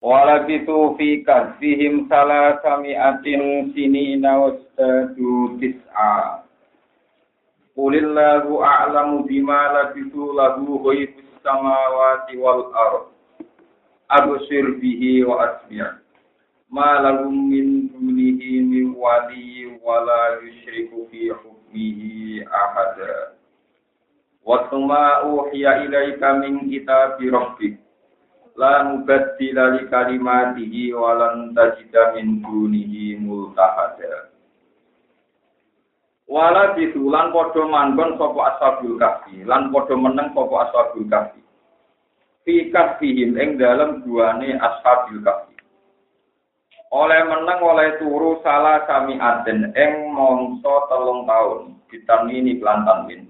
Walakitu fi kasfihim salasami'atin sinina wasdadu tis'a. Qulillahu a'lamu bima labitu lahu ghaibus samawati wal ard. Absir bihi wa asmi' ma lahum min dunihi min wali wa la yushriku fi hukmihi ahada. Wa thumma uhiya ilaika min kitabi rabbik la mubaddila li kalimatihi wa lan tajida min dunihi multahada. Wala bisulan padha manggon sapa ashabul kahfi, lan padha meneng sapa ashabul kahfi. Fi kahfihim ing dalem duane ashabul kahfi. Oleh meneng oleh turu salah kami aden ing mongso telung taun ditan ini pelantan min.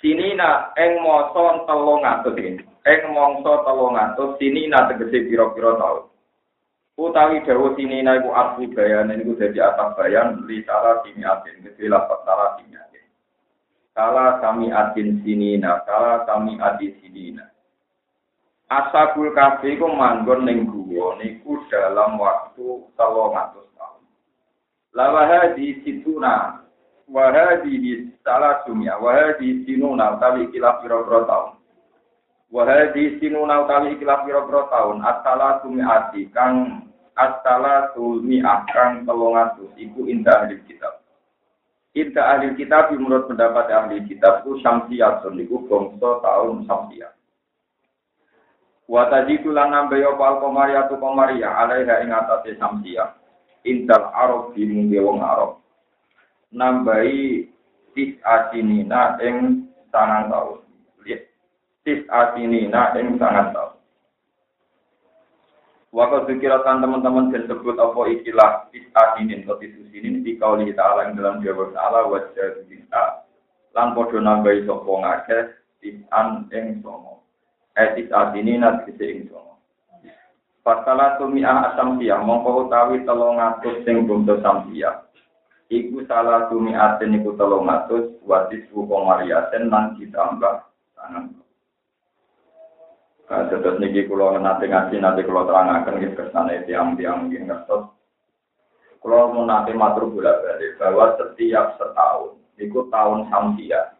Sinina ing masa telung atus ini. Ing telung atus sinina tegese pira-pira taun. utawi dawa sini iku arti bayan niku dadi atas bayan li salah sini atin gede lapat salah sini atin. Salah kami atin sini na salah kami atin sini na asabul kafe ku manggon ning guwa niku dalam waktu telung atus tahun lawaha di situna wahadi di salah sumia wahadi sinuna utawi kilaf pira-pira tahun Wahadi sinuna utawi ikilah pira-pira taun asala sumi ati kang asala sumi akang telung atus iku indah ahli kitab. Indah ahli kitab menurut pendapat ahli kitab itu samsiatun iku bangsa taun samsiat. Wa tajidu lan nambe ya pal komaria tu komaria alaiha ing atase samsia. Intal arab di mungge wong arab. Nambahi tis asinina ing tangan taun tis asini na ing sangat tau. Waktu dikirakan teman-teman dan sebut apa ikilah tis asinin atau tis usinin di kauli ta'ala yang dalam jawab ta'ala wajah bisa lan podo nambahi sopo ngakeh tis an ing somo. Eh tis asini na tis ing somo. Pasala tumi'ah asam siya, mongko utawi telung atus sing bumdo samsiya. Iku salah tumi'atin iku telung atus, wadis wukongariaten lan ditambah tangan. Terus niki kulo nanti ngaji nanti kulo terangkan gitu ke sana tiang-tiang mungkin ngertos. Kulo mau nanti matur bolak balik bahwa setiap setahun, niku tahun samsia,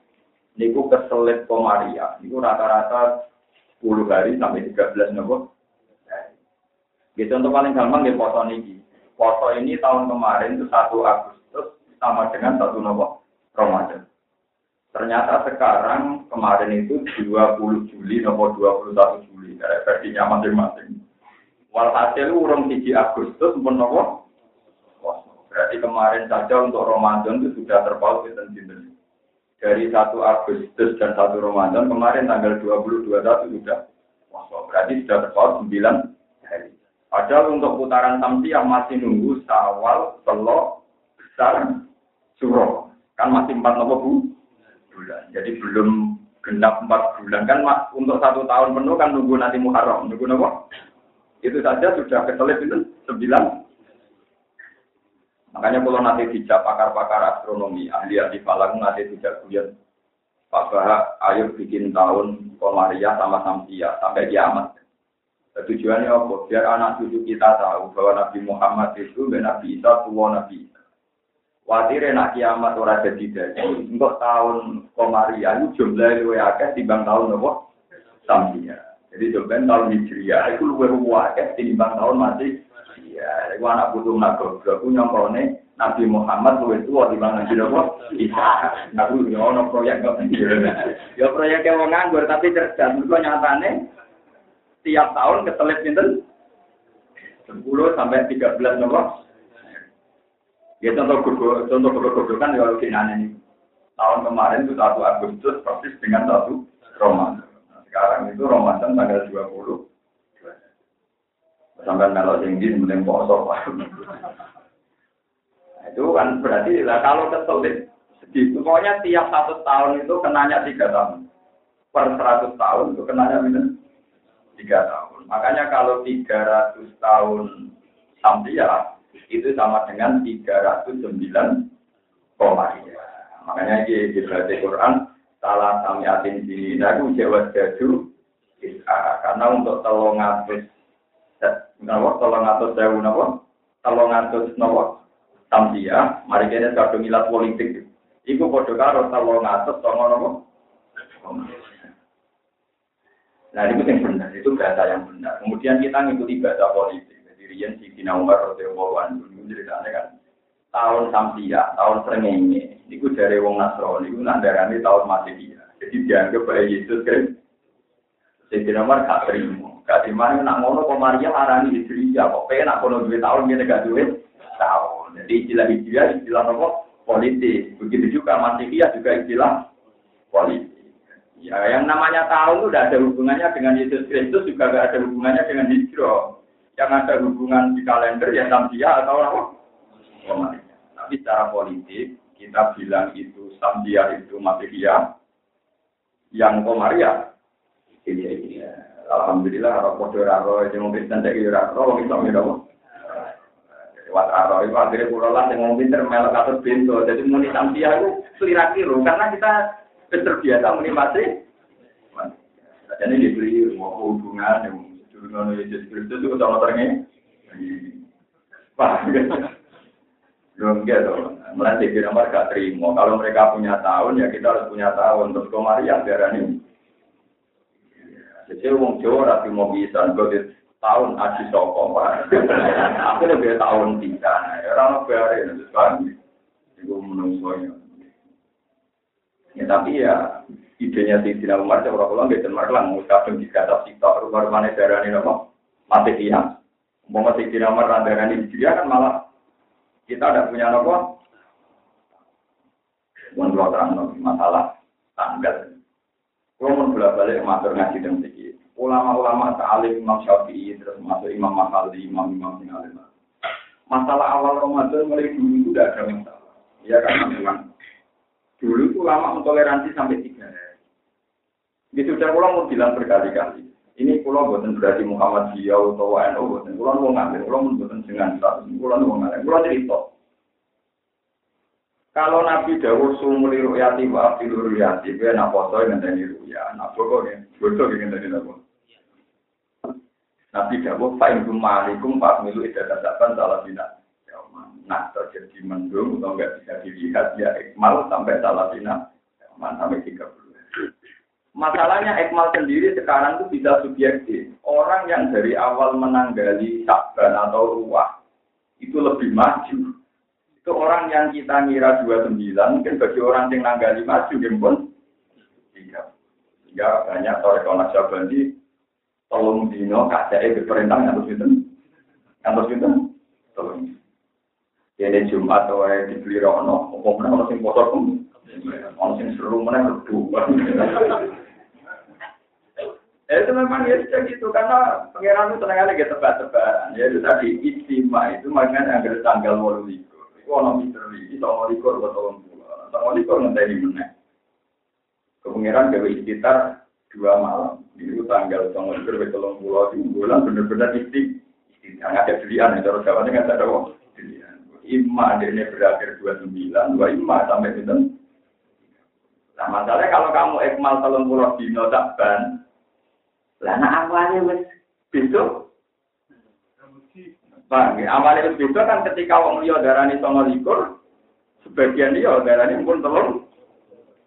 niku keselit komaria, niku rata-rata 10 hari sampai 13 nopo. Gitu untuk paling gampang di foto niki. Foto ini tahun kemarin itu 1 Agustus sama dengan satu nopo Ramadan. Ternyata sekarang kemarin itu 20 Juli nomor 21 Juli dari versinya masing-masing. Walhasil urung 3 Agustus pun nopo. Berarti kemarin saja untuk Ramadan itu sudah terpaut di sinten Dari 1 Agustus dan 1 Ramadan kemarin tanggal 20 21 sudah Wah, berarti sudah terpaut 9 hari. Padahal untuk putaran yang masih nunggu sawal, telok, besar, suruh. Kan masih empat nopo bu? Bulan. Jadi belum genap empat bulan kan mak untuk satu tahun penuh kan nunggu nanti Muharram, nunggu nopo. Itu saja sudah keselip itu sembilan. Makanya kalau nanti dijak pakar-pakar astronomi, ahli-ahli falak nanti dijak kuliah Pak Bahak, ayo bikin tahun Komaria sama Samsia sampai kiamat. Tujuannya apa? Biar anak cucu kita tahu bahwa Nabi Muhammad itu Nabi Isa, tua Nabi Isa. Watire nak kiamat ora jadi jadi. Untuk tahun Komaria itu jumlah luwe akeh timbang tahun nopo Samsia. Jadi jumlah tahun Hijriah itu luwe akeh timbang tahun masih Iya, itu anak putu nak goblok ku nyongkone Nabi Muhammad luwe tua timbang Nabi nopo Isa. Aku yo ono proyek kok. Ya proyek wong nganggur tapi cerdas. Mergo nyatane tiap tahun ketelit pinten 10 sampai 13 nopo Ya contoh contoh kan ya kinanya ini. Tahun kemarin itu satu Agustus persis dengan satu Ramadan. Nah, sekarang itu Ramadan tanggal 20. Sampai melo tinggi kemudian poso. Nah, itu kan berarti lah kalau kesulit segitu pokoknya tiap satu tahun itu kenanya tiga tahun. Per seratus tahun itu kenanya minus tiga tahun. Makanya kalau tiga ratus tahun sampai ya itu sama dengan 309 koma Makanya di dibaca Quran salah samiatin sini aku jawab jadu karena untuk atus atas sewu napa? Telung atus napa? Tamsia, mari kene kadung ilat politik. Iku padha karo telung atus songo napa? Nah, itu yang benar, itu bahasa yang benar. Kemudian kita ngikuti bahasa politik. Rian Sidina Umar Rasulullah Anhu, ceritanya kan, tahun Samsia, tahun Srengenge, itu dari Wong Nasrani, itu nandarani tahun Masedia. Jadi dianggap bahwa Yesus kan, Sidina Umar gak terima. Gak terima, nak ngono kok Maria marani Hijriah, kok pengen kono dua tahun, dia gak duit tahun. Jadi istilah Hijriah, istilah apa? Politik. Begitu juga Masedia juga istilah politik. Ya, yang namanya tahun itu tidak ada hubungannya dengan Yesus Kristus, juga tidak ada hubungannya dengan hijrah. Yang ada hubungan di kalender ya Samsia atau apa? Komariah. Tapi secara politik, kita bilang itu Samsia itu Masihia, yang Komaria. Ini, ini, ya. Alhamdulillah, roh podo raro, itu mungkin tanda kira raro, Islam itu apa? Lewat raro, itu akhirnya pulau lah, yang mungkin termelok atau pintu. Jadi muni Samsia itu selira kilo, karena kita terbiasa menikmati. Jadi diberi hubungan yang dengan Yesus Kristus itu sama terengnya. Wah, belum gitu. Melatih di nomor gak terima. Kalau mereka punya tahun ya kita harus punya tahun. Terus Maria biar ini. Jadi wong Jawa rapi mau bisa. Gue tahun aji soko. Aku lebih tahun tiga. Orang biarin. Itu menungsonya. Ya tapi ya idenya di Dina Umar saya orang gitu Umar lang kadang di kata sitok rumah rumahnya darah ini apa? Mati dia. Mau mati Dina Umar darah ini dia kan malah kita ada punya apa? Menurut terang masalah tanggal. Kalau mau bolak balik matur ngaji dan sedikit ulama-ulama ta'alim Imam Syafi'i terus masuk Imam Mahali Imam Imam yang masalah awal Ramadan mulai dulu itu tidak ada masalah ya karena memang Dulu itu lama mentoleransi sampai tiga hari. Itu sudah pulang mau bilang berkali-kali. Ini pulau buatan berarti Muhammad Ziyau atau WNO buatan. Pulau mau ngambil, pulau mau buatan dengan status. Pulau mau ngambil, pulau cerita. Kalau Nabi Dawud sumuli ru'yati wa afilu ru'yati, gue nak foto yang ngenteni ru'ya, nak pokok ya, bodoh yang ngenteni apa. Nabi Dawud, fa'in kumalikum fa'milu idadasaban salah bina nah terjadi mendung atau nggak bisa dilihat ya ekmal sampai salah bina sampai tiga puluh. Masalahnya ekmal sendiri sekarang itu bisa subjektif. Orang yang dari awal menanggali sabban atau ruah itu lebih maju. Itu orang yang kita ngira 29, mungkin bagi orang yang nanggali maju, pun tiga. Ya banyak kalau sabandi tolong dino kacai berperintah harus itu, harus itu, tolong. Ini Jumat atau dibeli rono, orang sing motor pun, orang sing seru rebu. Eh, itu memang ya sudah gitu. Karena pangeran itu tenang aja tebak-tebakan. Ya itu tadi istimewa itu makanya agar tanggal walu likur. Itu orang misteri itu orang likur betul betul orang likur nanti mana? Kepangeran gawe sekitar dua malam. Itu tanggal tanggal likur betul pulau di bulan benar-benar isti yang ada pilihan. Itu harus jawabnya nggak ada kok Ima ini berakhir 29, dua ima sampai itu. Nah masalahnya kalau kamu ekmal telung puluh dino takban, lah nah awalnya wes besok. Bang, awalnya wes besok kan ketika wong liya darani songo likur, sebagian dia darani pun telung,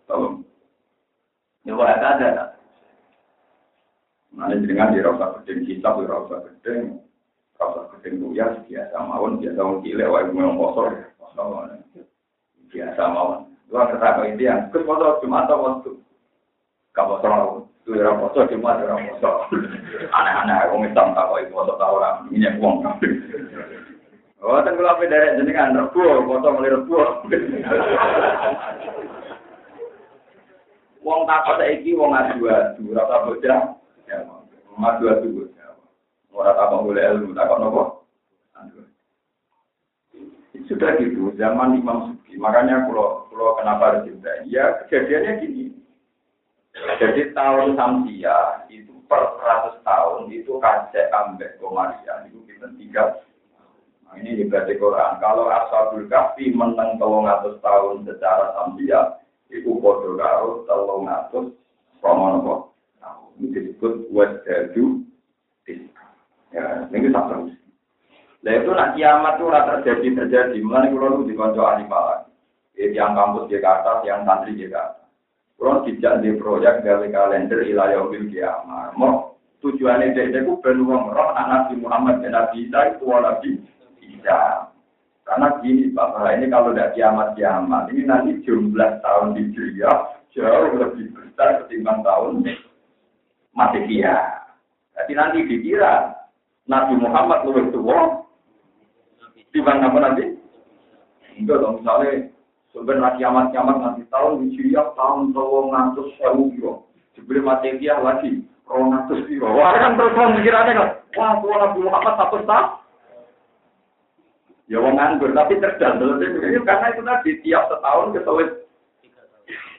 telung. Ya boleh ada. Nah, dengan di rasa gedeng kitab, di rasa gedeng, kalau gedeng ya biasa mawon, biasa mau gile, wae mau kosor, biasa mawon. Dua kata itu yang kes foto cuma atau waktu. Kalau soal itu ya foto cuma ada foto. Aneh-aneh, aku Islam tak kau foto tahu orang minyak uang. Oh, kan kalau dari jenengan rebu, foto mulai rebu. Wong takut saiki wong adu-adu, rasa bocah. Ya, adu-adu. Orang tak boleh ilmu, tak nopo. Sudah gitu, zaman Imam Suki. Makanya kalau kalau kenapa harus cinta? Ya kejadiannya gini. Jadi tahun Samsia itu per 100 tahun itu kacek ambek Komaria itu kita tiga. Nah, ini di Quran. Kalau Ashabul Kahfi menang telung atus tahun secara Samsia itu bodoh karo telung Romonopo. Nah, ini disebut wajadu Ya, ini terus. Nah itu nak kiamat itu rata terjadi terjadi. Mulai kalau di konco ahli malah, yang kampus Jakarta, yang santri Jakarta. Kalau tidak di proyek gawe kalender ilayah bil kiamat. Mau tujuannya dia itu ben wong roh Nabi Muhammad dan Nabi Isa itu Nabi Isa. Karena gini Bapak, ini kalau tidak kiamat-kiamat, ini nanti jumlah tahun di Hijriah jauh lebih besar ketimbang tahun Masehiya. Jadi nanti dikira Nabi Muhammad lebih tua Timbang apa nanti? Enggak dong, misalnya sebenarnya kiamat-kiamat nanti tahun Hijriah tahun tahun ngatus sewu biro. Sebelum Masehiya lagi ronatus biro. Wah kan terus pikirannya kan, wah tua Nabi Muhammad satu tahun. Ya wong nganggur, tapi cerdas. Karena itu tadi tiap setahun kesulit.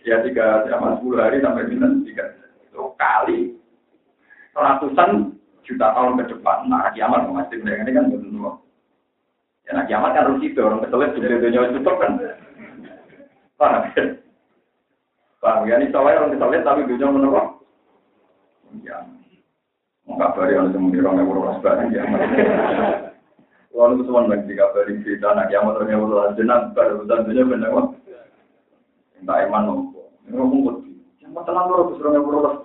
Ya tiga, sama sepuluh hari sampai bilang tiga. Itu kali ratusan juta tahun ke depan. Nah, kiamat masih ini kan betul. Ya nah kiamat kan harus itu orang kesulit jadi dunia itu kan. Paham ya? Paham ya? Ini soalnya orang kesulit tapi dunia menurut. Ya. Mau kabari orang semua di orang yang berulas barang ya. Itu semua lagi dikabari cerita anak kiamat ternyata berulas jenang baru urusan dunia benar kok. Entah iman nopo. Ini ngomong kok. Yang tenang loro terus orang yang berulas.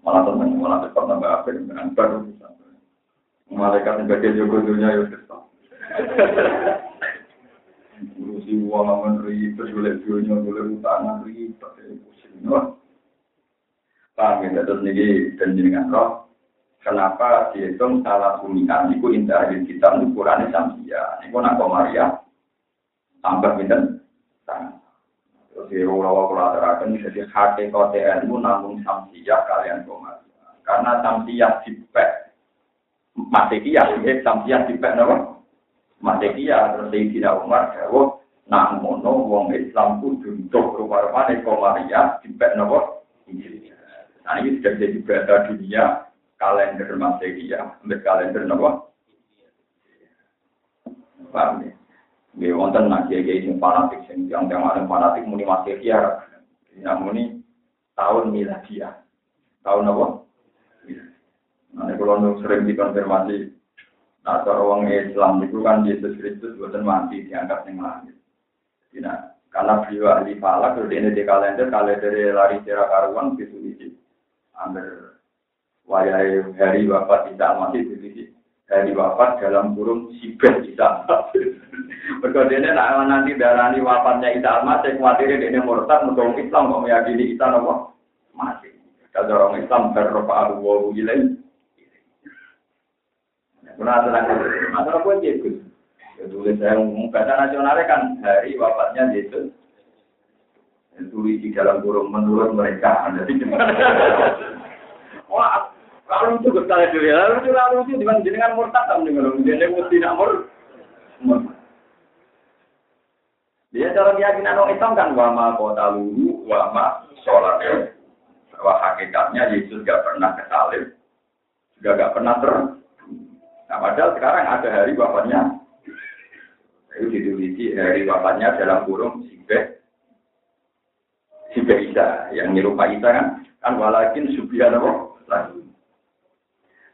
Malah tenang, malah cepat nambah apa dengan baru bisa. Malaikat sebagai jogo dunia ya. Ngurusi uang ribet, boleh dunia, boleh utangan ribet, pusing. Paham ya, terus ini dan jenengan roh. Kenapa dihitung salah sumikan itu indah di kita ukurannya samsia. Ini pun aku Maria tambah minten. Terus di ulawa kula aturaken jadi hati kote ilmu namun samsia kalian komaria. Karena samsia dipek Masekia, ya, samsia dipek napa? Masekia terus tidak Umar jawab nak mono wong Islam kudu untuk rupa-rupane komaria dipek napa? Nah ini sudah jadi bahasa dunia kalender Masehiya, ambil kalender apa? Paham ya? Nggih wonten nak kiai sing fanatik sing yang yang ada fanatik muni Masehiya. Nah muni tahun miladiah. Tahun apa? Nah, kalau sering dikonfirmasi, nah orang Islam itu kan Yesus Kristus bukan mati diangkat yang langit. Nah, karena beliau ahli falak, kalau ini di kalender, kalender lari cerah karuan, gitu, gitu. Ambil wayai hari wafat Isa masih di hari wafat dalam kurung sibet Isa. Berikutnya nak nanti darani wafatnya Isa masih khawatir ini murtad untuk Islam kok meyakini Isa nopo masih. Kalau orang Islam berrofa abu wahu Kuna tenang, masalah pun Yesus. Tulis saya bahasa nasionalnya kan hari wafatnya Yesus. Tulis di dalam kurung menurut mereka. Jadi Wah, Lalu itu kita dulu, lalu itu lalu itu dengan jenengan murtad tak mendengar, jadi mesti nak mur. Dia cara keyakinan orang Islam kan wama kota lulu, wama sholat. Bahwa hakikatnya Yesus gak pernah kesalib, juga gak pernah ter. Nah padahal sekarang ada hari wafatnya. Itu ditulisi hari wafatnya dalam kurung Sibeh. Sibeh Isa, yang nyerupai Isa kan. Kan walakin subihan apa? Lagi.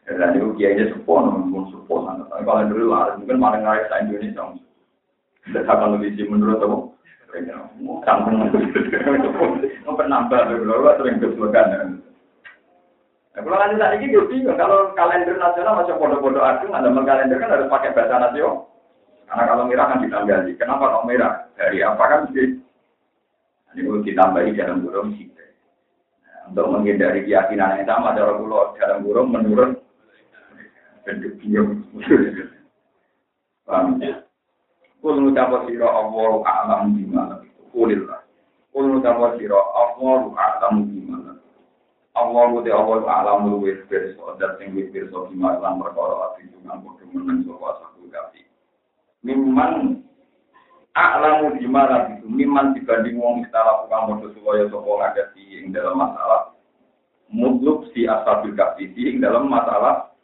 Dan itu kiainya sepuh, namun sepuh sangat. Kalau dulu lah, mungkin paling ngaris di Indonesia. Tidak akan lebih menurut aku. Kampung mau penambah, kalau sering kesulitan. Nah, kalau nanti saat ini bingung, kalau kalender nasional masih bodoh-bodoh agung, ada kalender kan harus pakai bahasa nasional. Karena kalau merah kan ditambahi. Kenapa kok merah? Dari apa kan mesti? Ini perlu ditambahi dalam burung sih. Nah, untuk menghindari keyakinan yang sama, dalam pulau dalam burung menurut bentuk bingung. Paham ya? Kul sira Allah a'lam bima Kulil lah. Kul sira Allah a'lam bima Allah te Allah a'lam luwih pirsa dan sing wis pirsa bima lan perkara ati dengan padha meneng sapa saku kafi. Mimman a'lamu bima itu mimman dibanding wong istilah kang padha supaya sapa ngagati ing dalam masalah mutluk si asabil kafi ing dalam masalah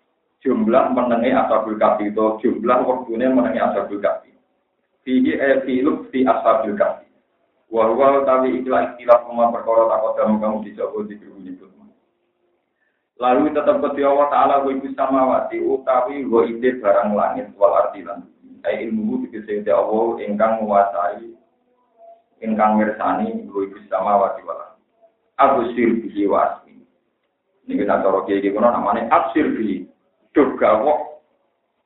jumlah menengi ashabul kafi itu jumlah waktunya menengi ashabul kafi. Fihi e filuk fi ashabul kafi. Wa huwa tawi ikhlas ikhlas koma perkara takut kamu kamu dijawab di nyebut Lalu tetap ke Allah Ta'ala wa ibu samawati utawi wa ide barang langit wal ardilan. Ai ilmu dikese Allah ingkang menguasai ingkang mirsani wa ibu samawati wal Abu sir bihi wa asmi. Ini kita cara kiai kono namanya absir bihi. Dogawok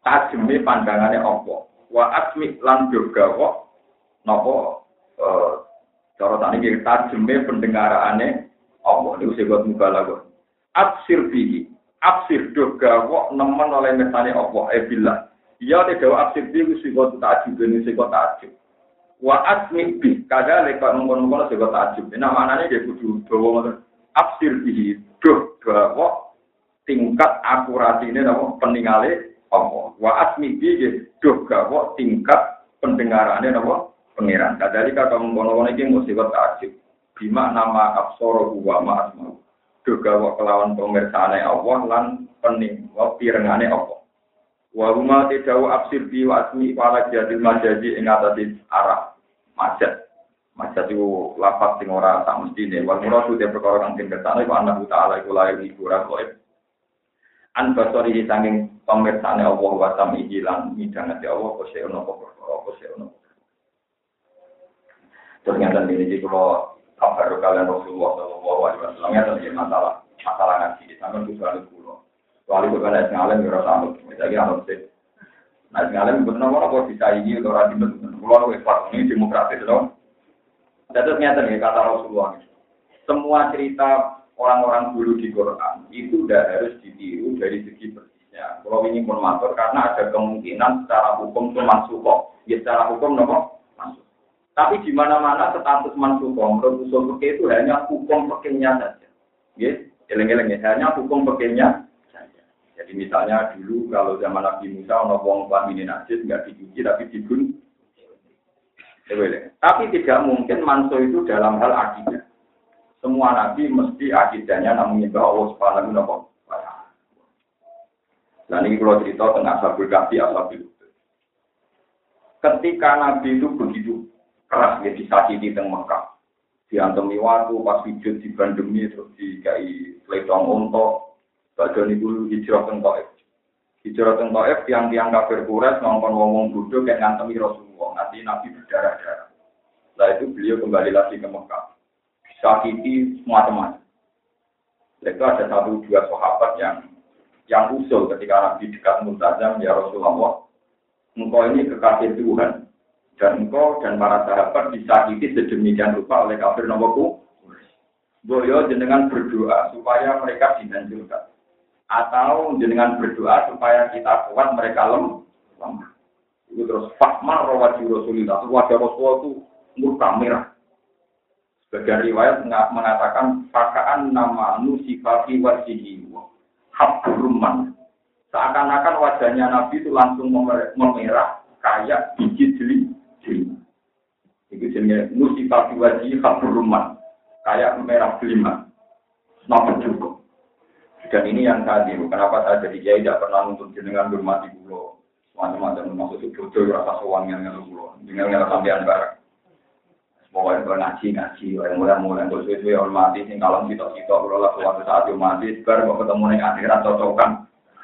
tajeme pandangane Allah. Wa asmi lan dogawok napa eh cara tani tajeme pendengarane Allah niku sebut mubalaghah absir bihi. Absir do gawok nemen oleh mesane Allah e billah. Ya te gawa absir bihi sing kok takjub ini sing kok takjub wa asmi bi kada lek ngono-ngono sing kok takjub nah manane dia kudu dawa ngoten. Absir bihi do gawok tingkat akuratine napa? Peningale Allah. Wa asmi bihi do gawok tingkat pendengarane napa? Pengiran kadali kata ngono-ngono iki kok takjub bima nama absoro wa ma juga wa kelawan pemirsane Allah lan pening wa pirengane Allah. Wa huma tidau absir bi wa asmi wala jadil majaji ing atase arah majat. Majat itu lapat sing ora tak mestine. Wal muradu te perkara kang den kersane wa annahu ta'ala iku layu hiburan koe. An basori sanging pemirsane Allah wa samihi lan midhangate Allah kose ono perkara kose ono. Ternyata ini jadi kalau kabar kalian Rasulullah Shallallahu Alaihi Wasallam ya tentang masalah masalah ngaji sampai tujuan kulo. Soalnya gue kan ngalim ya rasa misalnya anut sih. Nah ngalim benar benar kok bisa ini atau rajin benar. Lu ikhlas ini demokratis dong. Jadi ternyata nih kata Rasulullah, semua cerita orang-orang dulu di Quran itu udah harus ditiru dari segi persisnya. Kalau ini pun karena ada kemungkinan secara hukum itu masuk kok. Ya secara hukum nopo tapi di mana-mana status mansukoh menurut usul itu hanya hukum fikihnya saja. Ya, eleng-eleng ya, hanya hukum fikihnya saja. Jadi misalnya dulu kalau zaman Nabi Musa ono wong ini najis nggak dicuci tapi dibun. Tapi tidak mungkin manso itu dalam hal akidah. Semua nabi mesti akidahnya namun menyembah Allah Subhanahu wa taala. Dan ini kalau cerita tentang Ashabul Kahfi, Ashabul Ketika Nabi itu begitu keras ya disakiti di Mekah. Diantemi waktu pas sujud di bandemi terus dikai letong onto. Badan itu hijrah teng Taif. Hijrah teng Taif tiang-tiang kafir Quraisy ngomong ngomong bodoh kayak ngantemi Rasulullah. Nanti Nabi berdarah-darah. Setelah itu beliau kembali lagi ke Mekah. Disakiti semua-teman. Itu ada satu dua sahabat yang yang usul ketika Nabi dekat Multazam, ya Rasulullah, engkau ini kekasih Tuhan, dan engkau dan para sahabat disakiti sedemikian rupa oleh kafir nomorku. Boyo jenengan berdoa supaya mereka dihancurkan. Atau jenengan berdoa supaya kita kuat mereka lemah. Itu terus fakma rawati Rasulullah. Wajah Rasulullah itu murka merah. Sebagian riwayat mengatakan pakaan nama nusifati wasihi habruman. Seakan-akan wajahnya Nabi itu langsung memerah kayak biji jeli itu jenisnya musibah wajib kabur rumah. Kayak merah kelima. Nopo cukup. Dan ini yang tadi, kenapa saya jadi kiai tidak pernah untuk jenengan bermati pulau. Macam-macam maksud itu bodoh rasa sowan yang ngelu pulau. Dengan ngelu sampean bareng. Pokoknya kalau ngaji ngaji, yang mulai-mulai untuk sesuai hormati, sing kalau kita kita kalau lah suatu saat yang mati, bar mau ketemu nih akhirat cocokan,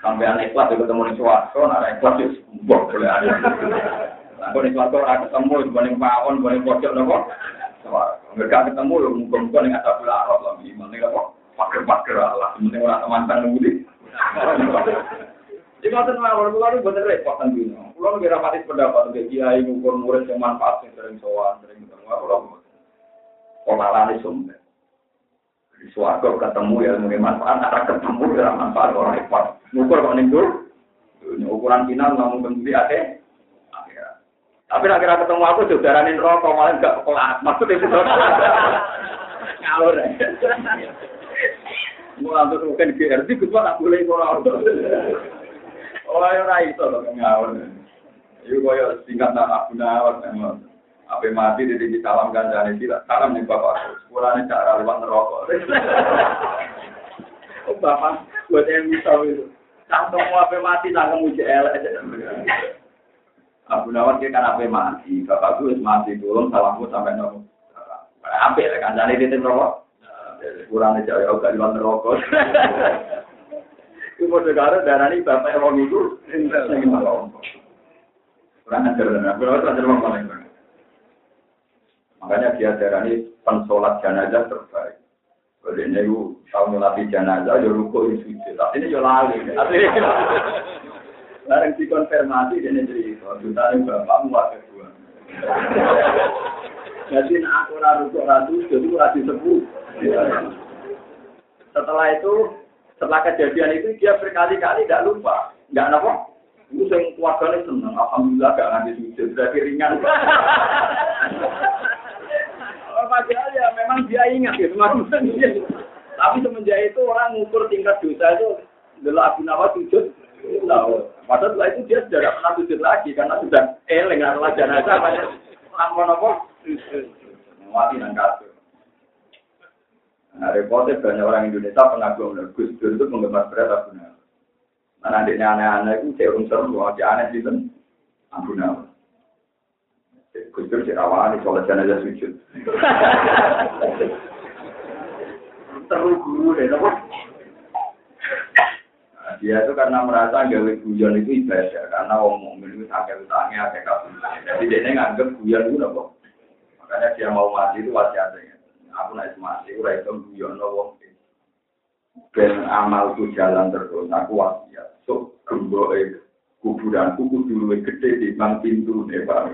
sampai ikhlas ketemu nih suatu, nah ikhlas itu boleh ada. Nih suatu orang ketemu, boleh pawon, boleh pojok nopo. Mereka ketemu, muka-muka nih ada pula arot lah, gimana kok pakai-pakai lah, sementing orang mantan nunggu Jadi maksud mawon pulau itu bener repot kan dulu. Pulau lebih rapatis pendapat untuk kiai ngukur murid yang manfaat yang sering sowan, sering ketemu pulau. Pemalan itu sumber. Di suarga ketemu ya mungkin manfaat, ada ketemu ya manfaat orang repot. Ngukur kok nih Ukuran final namun bentuk ada. Tapi nak kira ketemu aku jodaranin rokok malah enggak kelas. Maksudnya itu ngalur. Mau langsung mungkin GRT, gue tak boleh. Oh, ya rai itu loh ngawur. Iku koyo singkat nak Abu Nawar. Apa mati di di salam ganjane sila. Salam nih bapak. Sekolahnya cara lewat neraka. Oh bapak, buat yang bisa itu. Cantok mau apa mati tak kemuji elek. Abu Nawar dia kan apa mati, bapak gue mati dulu, salamku sampai nol. Ambil kan, jadi dia rokok. Kurang aja ya, gak luar rokok. Iku padha karo darani bapak sing malah. Kurang ajar dan aku ora ajar wong paling Makanya dia darani pensolat jenazah terbaik. Kalau ini itu tahu ngelatih jenazah, ya ruko itu sujud. Tapi ini ya lali. Barang dikonfirmasi, ini cerita. Jutanya bapakmu wakil dua. Jadi aku ora ruko ratu, jadi ora disebut. Setelah itu, setelah kejadian itu dia berkali-kali tidak lupa, nggak apa. Itu yang keluarganya senang, alhamdulillah gak nganti sujud, berarti ringan. Padahal ya memang dia ingat gitu, maksudnya. Tapi semenjak itu orang ngukur tingkat dosa itu adalah Abu Nawas sujud. Padahal setelah itu dia sudah tidak pernah sujud lagi karena sudah eleng adalah jenazah. Lampon apa? Mati nang kasur. Nah, repotnya banyak orang Indonesia pengagum Gus Dur itu penggemar berat Abu Nawas. Mana adiknya aneh-aneh itu saya unsur semua dia aneh sih kan Abu Nawas. Gus Dur si rawani sholat jenazah sujud. Terus guru deh, nopo. Dia itu karena merasa gawe guyon itu ibadah, karena wong mukmin itu sakit utangnya, sakit kabur. Jadi dia nganggep guyon itu nopo. Makanya dia mau mati itu wasiatnya. Aku naik mati, ora itu guyon nopo. Ben amalku jalan terus, aku wasiat. So, gembo kuburan kuku dulu gede di bang pintu nih pak.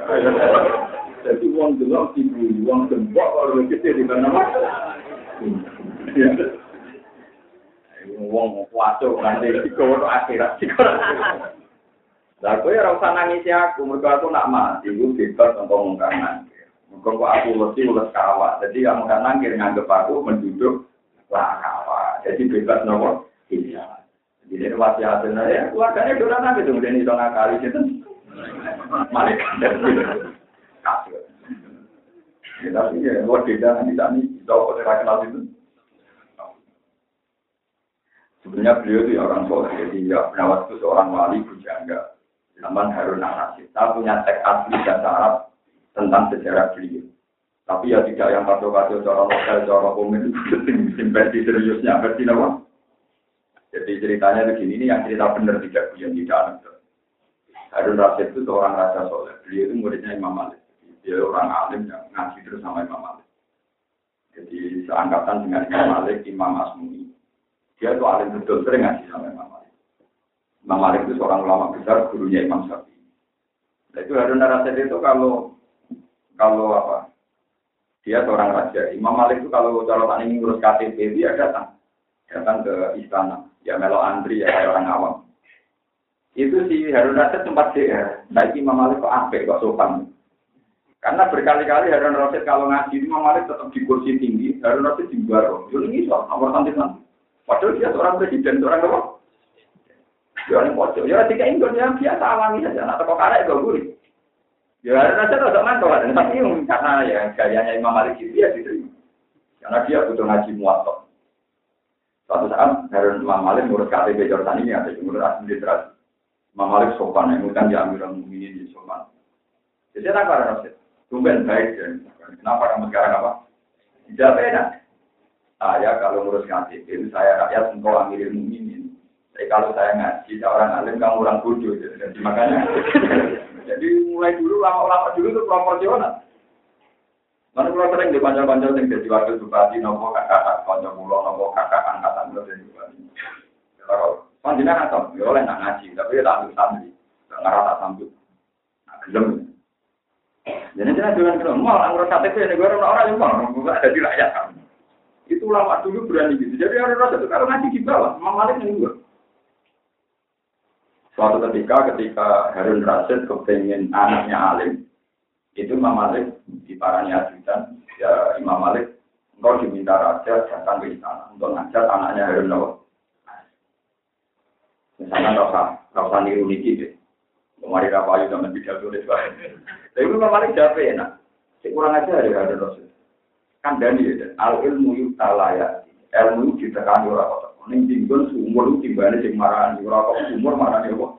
Jadi uang dulu ibu uang gembok gede di mana mas? Uang kuaso nanti di kau akhirat sih Lah kowe ora usah nangisi aku, mergo aku nak mati, iku bebas untuk ngomongkan nangkir. Mergo kok aku mesti ules kawat, jadi kamu kan nangkir nganggep aku menduduk lah kawat. Jadi bebas nopo? Iya. Jadi ini masih hasilnya ya, keluarganya udah nanti tuh, jadi itu ngakali gitu. Malaikat kasih. Ya, tapi ya, luar beda nanti tadi, tahu kok kenal itu. Sebenarnya beliau itu orang soleh, jadi ya penawat itu seorang wali bujangga. Zaman Harun Nasir. Kita punya teks asli dan Arab tentang sejarah beliau. Tapi ya tidak yang kacau-kacau cara lokal, cara komen, versi seriusnya, versi apa? Jadi ceritanya begini, ini yang cerita benar tidak yang tidak aneh. Harun Rasid itu seorang raja soleh. Beliau itu muridnya Imam Malik. Dia orang alim yang ngaji terus sama Imam Malik. Jadi seangkatan dengan Imam Malik, Imam Asmuni. Dia itu alim betul, sering ngaji sama Imam Malik. Imam Malik itu seorang ulama besar, gurunya Imam Syafi'i. Nah, itu Harun Rasid itu kalau kalau apa? Dia seorang raja. Imam Malik itu kalau cara ini ngurus KTP dia datang datang ke istana. Ya melo antri ya kayak orang awam. Itu si Harun Rasid sempat DR. Nah, Imam Malik kok apik kok sopan. Karena berkali-kali Harun Rasid kalau ngaji Imam Malik tetap di kursi tinggi, Harun Rasid di baro. Jadi ini soal nomor nanti Padahal dia seorang presiden, seorang apa? Ya ini pojok. Ya tiga Indonesia biasa alami saja. Nah, kok karek gak gurih. Ya Harun Rasid tidak mantul. Tapi karena ya gayanya Imam Malik itu ya diterima. Karena dia butuh ngaji muatok. Suatu saat Harun Imam Malik ngurus KTP ini ada yang ngurus asli literasi. Imam Malik sopan, yang kan ya Amirul Mukminin di sopan. Jadi apa Rasid? Tumben baik dan kenapa kamu sekarang apa? Tidak beda. Saya kalau ngurus KTP saya rakyat engkau Amirul Mukminin. Tapi kalau saya ngaji orang alim kamu orang bodoh. Jadi makanya jadi mulai dulu lama-lama dulu itu proporsional. Mana pulau sering di panjang-panjang yang jadi wakil bupati, nopo kakak, kanca pulau, nopo kakak angkatan pulau jadi bupati. Kalau panjangnya nggak ya oleh nak ngaji, tapi ya tak ambil santri, nggak ngerasa sambut, nah gelem. Jadi jangan jangan gelem, mau anggur KTP ini gue orang orang yang mau, nggak ada di rakyat kan. Itu lama dulu berani gitu. Jadi orang rasa itu kalau ngaji di bawah, Imam Malik yang juga. Suatu ketika ketika Harun Rasid kepengen anaknya alim, itu Imam Malik di parani ajudan ya Imam Malik engkau diminta raja datang ke istana untuk ngajar anaknya Harun Nawawi. Misalnya rasa rasa niru niki deh. Kemarin apa aja zaman tidak tulis. Tapi Imam Malik jawab enak. Saya kurang aja ya Harun Rasul. Kan dani ya. Al ilmu yutalaya. Ilmu ditekan ora kok. Ning tinggal sumur timbane sing marani ora kok sumur marani kok.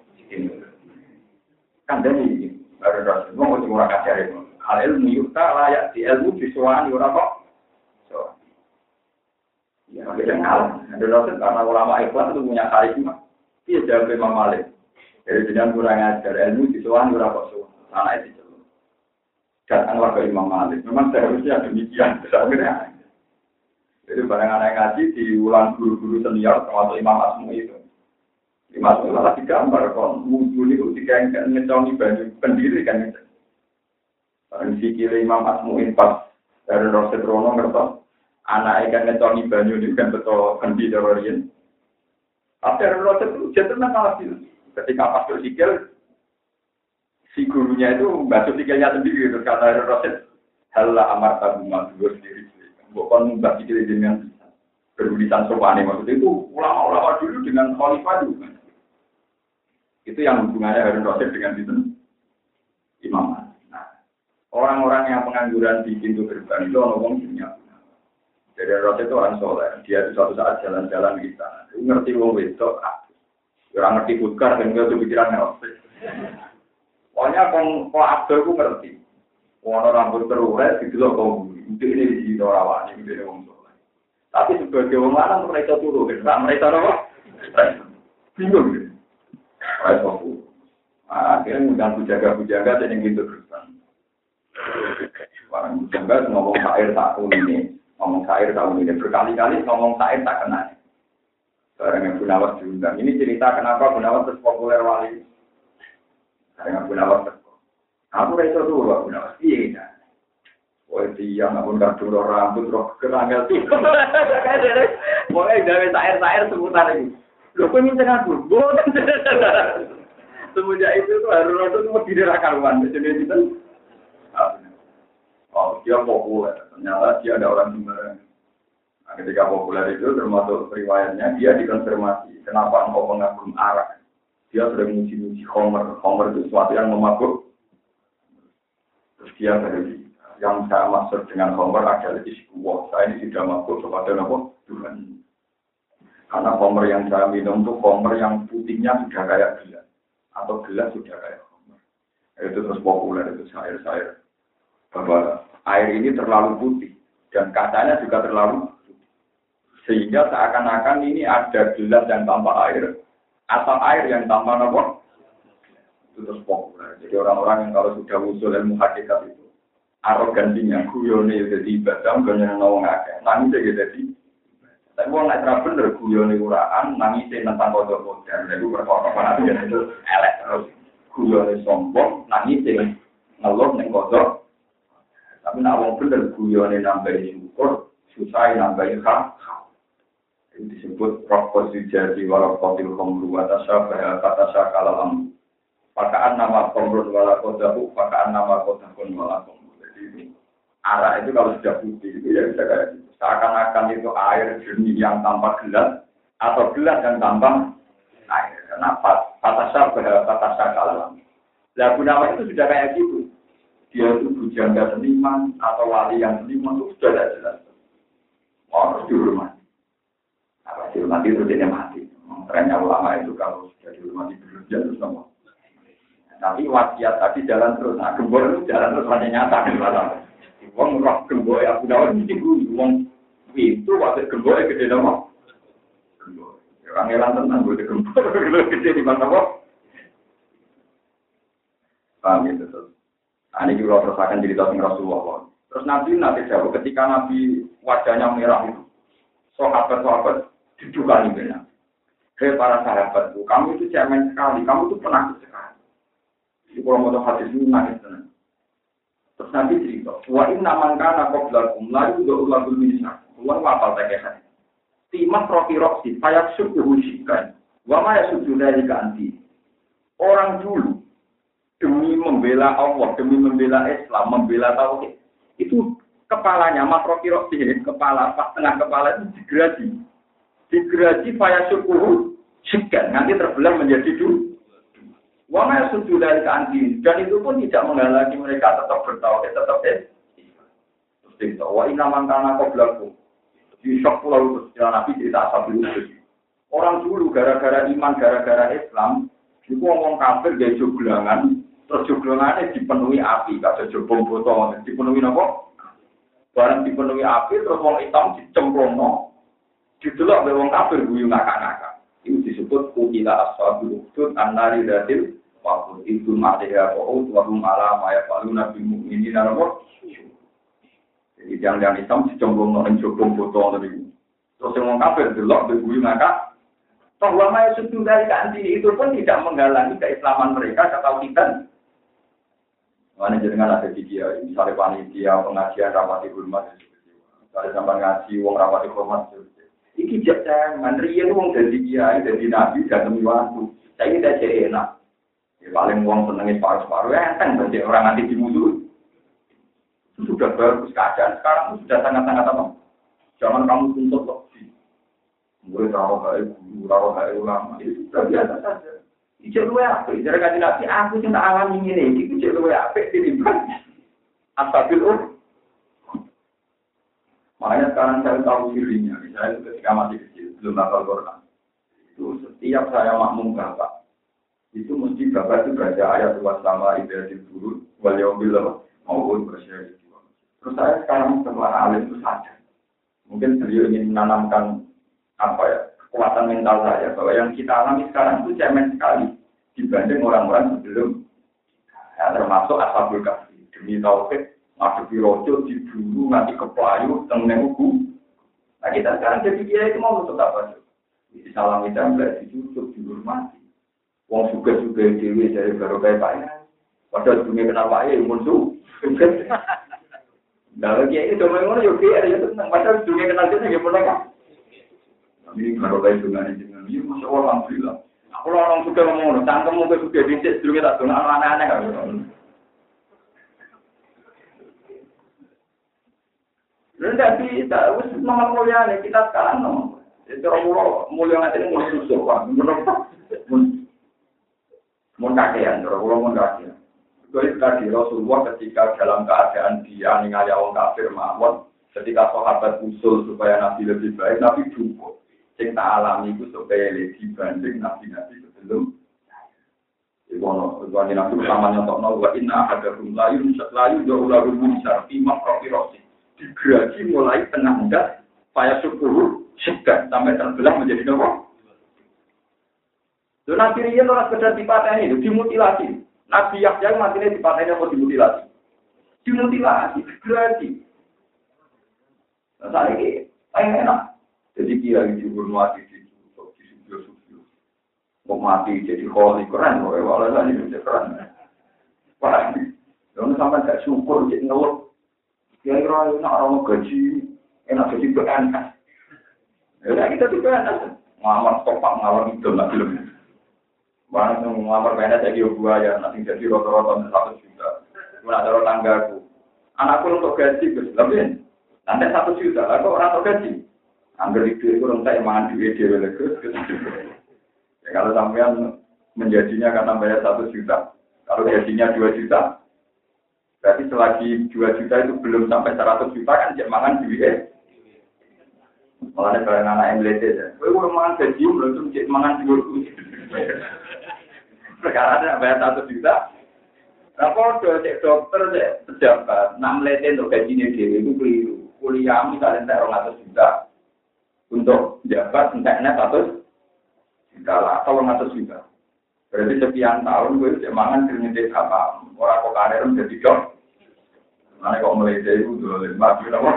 Kan dani Baru rasul, mau cuma orang kajar itu. Al ilmu yukta layak di ilmu disuani orang kok. Ya beda ngalah. Ada rasul karena ulama ikhwan itu punya karisma. Iya jawab Imam Malik. Jadi jangan kurang ajar ilmu di soal kok soal. Anak itu Datanglah ke Imam Malik. Memang seharusnya demikian. Akhirnya. Jadi barang anak ngaji diulang guru-guru senior termasuk Imam Asmu itu. Imam Asmu malah digambar kon wudhu itu tiga ngecongi baju pendiri kan itu. Barang sikile Imam Asmu pas dari Roset Rono ngertos anak ikan ngecongi banyu ini kan betul kendi terorin. Tapi dari Roset itu jangan malah ketika pas sikil si gurunya itu basuh sikilnya sendiri terus kata Roset Halla amar tabu gue sendiri. Bukan mbak pikir dengan berulisan sopan maksudnya itu ulama-ulama dulu dengan khalifah itu. Itu yang hubungannya Harun Rasid dengan itu imam nah orang-orang yang pengangguran di pintu gerbang itu orang punya jadi Rasid itu orang soleh. Dia itu suatu saat jalan-jalan di sana. Ngerti wong wedok orang ngerti bukar dan nggak pikiran Rasid pokoknya kalau Abdul itu ngerti Orang rambut terurai, itu loh kau Mungkin ini di rawan, ini di wong Tapi sebagai wong lanang mereka turun, kan? Mereka apa? Bingung gitu. Mereka fokus. Akhirnya ngundang bujaga-bujaga dan yang gitu. Orang bujaga ngomong sair tahun ini, ngomong sair tahun ini berkali-kali ngomong sair tak kena. Barang yang Gunawas diundang. Ini cerita kenapa Gunawas terus populer wali. Barang yang Gunawas Aku rasa dulu, aku Gunawas. Iya, Wah dia namun kadung roh rambut roh keranggal tuh. Mulai dari tair-tair seputar ini. Lo kok minta aku? Boten. Semenjak itu tuh harus rodo tuh mau tidak karuan. Jadi itu Oh dia populer. Ternyata dia ada orang sembarangan. Nah, ketika populer itu termasuk riwayatnya dia dikonfirmasi. Kenapa engkau mengagum arak? Dia sudah muji-muji Homer. Homer itu sesuatu yang memabuk. Terus dia berhenti yang saya maksud dengan Homer adalah iskuwah. Saya ini tidak mampu kepada nama Tuhan. Karena Homer yang saya minum itu Homer yang putihnya sudah kayak gelas. Atau gelas sudah kayak Homer. Itu terus populer, itu air-air. Bahwa air ini terlalu putih. Dan kacanya juga terlalu putih. Sehingga seakan-akan ini ada gelas yang tanpa air. Atau air yang tanpa nama itu terus populer. Jadi orang-orang yang kalau sudah usul ilmu hakikat itu arogansinya guyone ya jadi ibadah guyone nawang akeh. Nangis ya jadi tapi wong nek ra bener guyone uraan nangis tentang kodok modern itu perkara perhatian itu elek terus. Guyone sombong nangis ngeluh ning kodok tapi nek wong bener guyone nambahin ukur susah nambahin ini disebut proporsi jadi walau kotil komru atas apa kata syakalam pakaan nama komrun wala kodahu pakaan nama kodahun wala komru ini. Arah itu kalau sudah putih itu ya bisa kayak gitu. Seakan-akan itu air jernih yang tanpa gelas atau gelas yang tanpa air. Karena patasya patasya kalam. Lah Gunawan itu sudah kayak gitu. Dia itu bujangga seniman atau wali yang seniman itu sudah jelas. Harus dihormati. Dihormati itu dia mati. Trennya ulama itu kalau sudah dihormati berlebihan terus sama. Tapi wasiat tadi jalan terus. Nah, gembor itu jalan terus hanya nyata di mana. Wong roh gembor ya udah mesti gue wong itu waktu gembor gede nama. Gembor. Orang elang tenang gue gembor gede di mana kok. Paham ya terus. Nah, ini juga terus akan cerita tentang Rasulullah. Terus Nabi nanti jawab ketika Nabi wajahnya merah itu. Sahabat-sahabat didukani benar. Hei para sahabatku, kamu itu cemen sekali, kamu itu penakut sekali. Di kalau mau hadis ini nangis tenang. Terus nanti cerita, wa inna man kana qablakum la yudu ulagul minisa. Keluar wapal tak hadis. Timah rofi roksi, payak suku husikan. Wa ma yasudu dari ganti. Orang dulu demi membela Allah, demi membela Islam, membela tauhid, itu kepalanya mas rofi roksi, kepala pas tengah kepala itu digerasi. Digerasi payak suku husikan. Nanti terbelah menjadi dua. Wama suju dari keanti dan itu pun tidak menghalangi mereka tetap bertauhid, tetap eh. Terus cerita, wa inna mangkana kau belaku. Di shock pulau itu sejarah Nabi cerita asal dulu. Orang dulu gara-gara iman, gara-gara Islam, itu ngomong kafir gaya joglangan, terus joglangannya dipenuhi api, kata jobong botol, dipenuhi apa? Barang dipenuhi api, terus wong hitam dicemplong, no. Didelok be wong kafir guyu ngakak-ngakak. Itu disebut kutila ashabul ukhdud annari datil waktu itu ma'liha wa'ud wa hum ala ma yafaluna bil mu'minina nomor. Jadi jangan-jangan Islam dicombong nang jogong foto tadi. Terus yang kafir delok beguyu maka bahwa maya sudah dari kanti itu pun tidak menghalangi keislaman mereka atau kita. Mana jenengan ada di dia, misalnya panitia pengajian rapat di rumah, misalnya sampai ngaji uang rapat di rumah, iki jangan riyen wong dadi kiai dadi nabi dan demi waktu. Saya ini tidak enak. Ya, paling uang senengnya separuh-separuh ya enteng berarti orang nanti dimusuh. Sudah bagus keadaan sekarang sudah sangat-sangat apa? Jangan kamu tuntut loh murid rawat baik guru rawat baik ulama itu sudah biasa saja Ijek luwe apa? Ijek kaji nabi, aku cinta alam ini ini, ijek luwe apa? Dirimbang. Asabil ur. Makanya sekarang saya tahu dirinya, misalnya ketika masih kecil, belum hafal Quran. Itu setiap saya makmum bapak, itu mesti bapak itu baca ayat luas sama ibadah turun, wal yaumil maupun bersyari. Terus saya sekarang setelah alim itu sadar. Mungkin beliau ingin menanamkan apa ya kekuatan mental saya bahwa yang kita alami sekarang itu cemen sekali dibanding orang-orang sebelum ya, termasuk asabul kasih demi tauhid ngadepi rojo diburu nanti keplayu tengene ugu. Nah kita sekarang jadi dia itu mau untuk apa di salam itu di dicucuk dihormati. Wong suka suka dewi dari baru kayak pak ya padahal dunia kenal pak ya musuh Nah, kiai itu memang yo kiai ya tenang. Padahal dunia kenal dia ya mulai ini kalau kayak ini dengan ini, masya Allah alhamdulillah. Aku orang suka ngomong, cangkem mungkin suka dicek, dulu kita tuh aneh-aneh kan. Lalu tidak bisa, wis nomor mulia nih kita sekarang nomor. Itu orang mulia nanti ini mulai susah, pak. Mun kakean, orang pulau mun kakean. Tadi Rasulullah ketika dalam keadaan dia ningali orang kafir mawon, ketika sahabat usul supaya Nabi lebih baik, Nabi cukup sing tak alami itu supaya dibanding nabi-nabi sebelum Iwono, Iwono nabi utama nyontok no, wa inna ahadakum layu, layu jauh lalu bisa imam rofi rosi. Digraji mulai tengah enggak, payah syukur, segan, sampai terbelah menjadi nopo. Dan nabi Rian orang sekedar dipateni, dimutilasi. Nabi Yahya matinya dipateni apa dimutilasi? Dimutilasi, digraji. Nah, saya ini, enak. Jadi dihormati di di studio-studio. Mau mati jadi kholi keren, mau walau lagi jadi keren. Wah, Jangan sampai gak syukur jadi ngeluh. Kiai roy nak orang gaji, enak jadi PNS. Ya kita di PNS. Ngamar topak ngalor itu nggak film. Mana yang ngamar PNS jadi gua ya, nanti jadi rata-rata satu juta. Mana ada tanggaku. Anakku untuk gaji, gus, lebih. Nanti satu juta, aku orang untuk gaji. Angger itu itu rentak mangan duit dia Ya, kalau sampean menjadinya karena bayar satu juta, kalau gajinya dua juta, berarti selagi dua juta itu belum sampai seratus juta kan cek mangan duit. Malah barang anak yang belajar ya. Gue udah mangan gaji belum tuh cek mangan duit. Sekarang ada bayar satu juta. Nah, kalau cek dokter, cek pejabat, nak melihat untuk gajinya dia itu keliru. Kuliah misalnya saya orang juta, untuk jabat enteknya satu juta lah atau satu juta. Berarti sekian tahun gue udah mangan keringet apa orang kok karir menjadi dok. Mana kok mulai itu dua lima juta apa?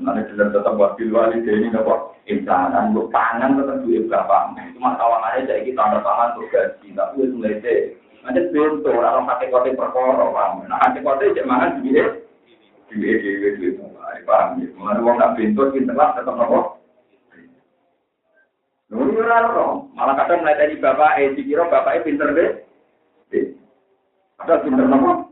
Mana sudah tetap buat pilwali ini apa? Insanan gue pangan tetap duit berapa? Itu masalahnya jadi kita ada pangan untuk gaji tapi itu mulai dari Nanti bentuk orang pakai kote perkara, paham? Nah, pakai kote cek mangan duit, duit, duit, duit, paham? Mengenai uang nak bentuk, kita lah tetap nopo. Nuri ora malah kadang melatih bapak, eh dikira bapak eh pinter deh. Ada pinter nopo?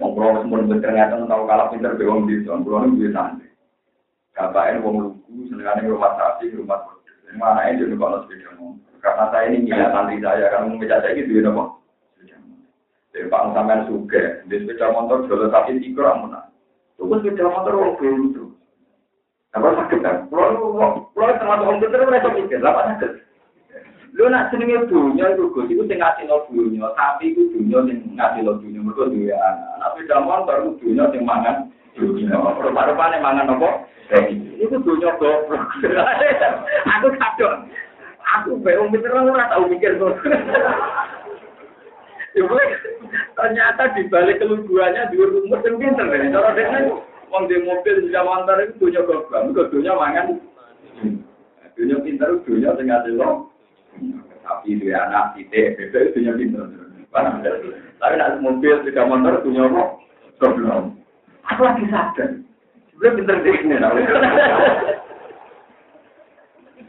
Ngobrol semua ternyata tahu kalah pinter be wong di son, kulo niku santai. Bapak wong lugu, senengane rumah sapi, rumah Ini mana ini juga kalau sepeda Karena saya ini nggak santri saya, karena mau saya gitu ya nopo. Jadi Pak sampean suge, di sepeda motor jual sapi tiga mana. Tunggu sepeda motor orang belum itu. Apa sakit kan? Pulau termasuk orang pinter mereka mikir, apa sakit? Lu nak senengnya dunia itu gue itu sing ngasih lo dunia, tapi itu dunia sing ngasih lo dunia mereka dunia anak. Tapi motor itu dunia sing mangan dunia. Rupa-rupane mangan apa? Iku dunia goblok. Aku kadang aku bingung mikir ora tau mikir kok. ternyata di balik keluguannya di rumah yang pinter. Cara dia wong di mobil di Jamantar itu dunia goblok, itu dunia mangan. Dunia pinter itu dunia sing lo. Tapi dia anak titik, bebek itu dunia pinter. Tapi nak mobil di Jamantar dunia apa? Goblok. Aku lagi sadar. Sebenarnya pinter di sini.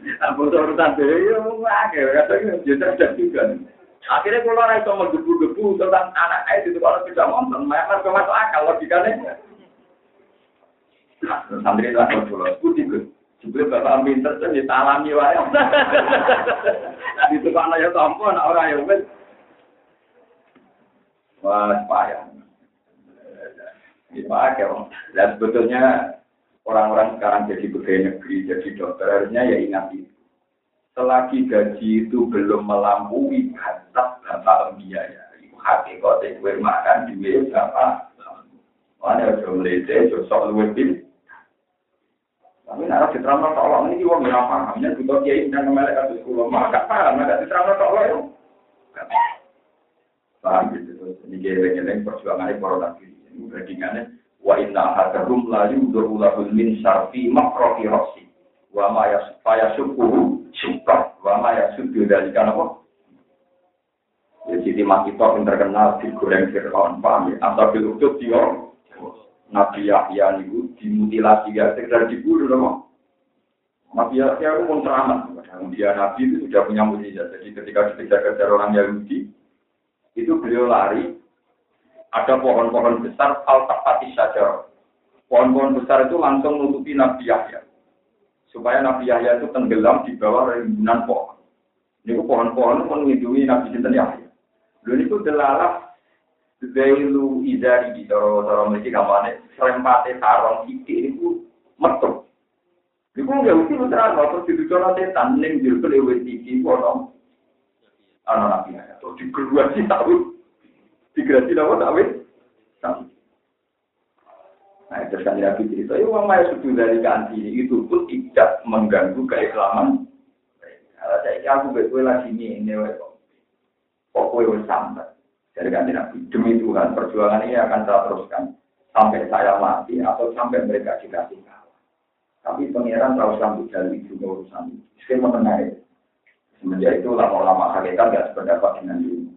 Aku urusan dia, ya, akhirnya katanya, dia cerdas juga. Akhirnya orang itu menggebu-gebu tentang anak itu kalau tidak nonton, mereka masuk akal logikanya. Santri itu aku pulau, putih gue. Juga bapak pinter tuh ditalami wae. Itu kan ya tampo anak orang yang wes. Wah, payah. Dipakai, dan sebetulnya orang-orang sekarang jadi pegawai negeri, jadi dokter, ya ingat itu selagi gaji itu belum melampaui batas bapak biaya, itu hakikatnya gue makan duit berapa? Mana udah melete, sok luwih Tapi nara diterangno tolong ini wong ora paham, yen butuh kiai dan melek kados kula, maka paham nek diterangno tolong yo. Paham gitu terus ini geleng-geleng perjuangan para nabi. Ini bandingannya wa inna hadarum la yudhuru lahul min syarfi makrofi rosi wa ma yasukuhu suka wama ya sudah dari kan apa? Ya Siti Makito yang terkenal di goreng Fir'aun, paham ya? Asal bil dia, Nabi Yahya itu dimutilasi ya, sekedar dibunuh dong. Nabi Yahya itu pun teramat. Dia Nabi itu sudah punya mujizat. Jadi ketika dikejar-kejar orang Yahudi, itu beliau lari, ada pohon-pohon besar, al-tapati saja. Pohon-pohon besar itu langsung menutupi Nabi Yahya supaya Nabi Yahya itu tenggelam di bawah rimbunan pohon. Ini pohon-pohon melindungi Nabi Sinten Yahya. Lalu ini delalah Zailu Izari di cara-cara mereka kampanye serempate sarong iki itu metu. Iku nggak mesti putra terus di cara setan ning jil kelewe iki kono. Ana Nabi Yahya. Terus di kedua sih tahu. Digerasi lawan tahu. Tahu. Nah, itu kan Nabi cerita, ya uang maya sudah dari ganti itu pun tidak mengganggu keislaman. Kalau saya aku betul lagi ini, ini pokoknya sampai. Dari ganti Nabi, demi Tuhan, perjuangan ini akan saya teruskan sampai saya mati atau sampai mereka dikasih kalah. Tapi pangeran tahu sambut dari juga urusan itu. Saya mengenai semenjak itu lama-lama hakikat gak sependapat dengan dulu.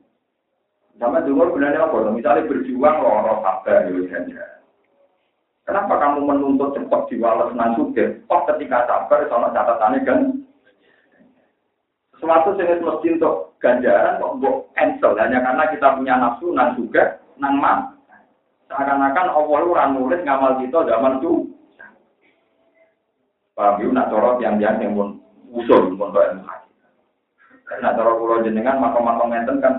Sama dulu sebenarnya apa? Misalnya berjuang loh, sabar, ya saja. Kenapa kamu menuntut cepat diwales nan suge? Oh ketika sabar sama catatannya kan sesuatu yang mesti untuk ganjaran kok mbok cancel hanya karena kita punya nafsu nan juga nan man. Seakan-akan Allah ora nulis ngamal kita zaman itu. Paham yuk, nak corot yang yang yang pun usul pun ilmu Karena cara pulau jenengan makom-makom ngenten kan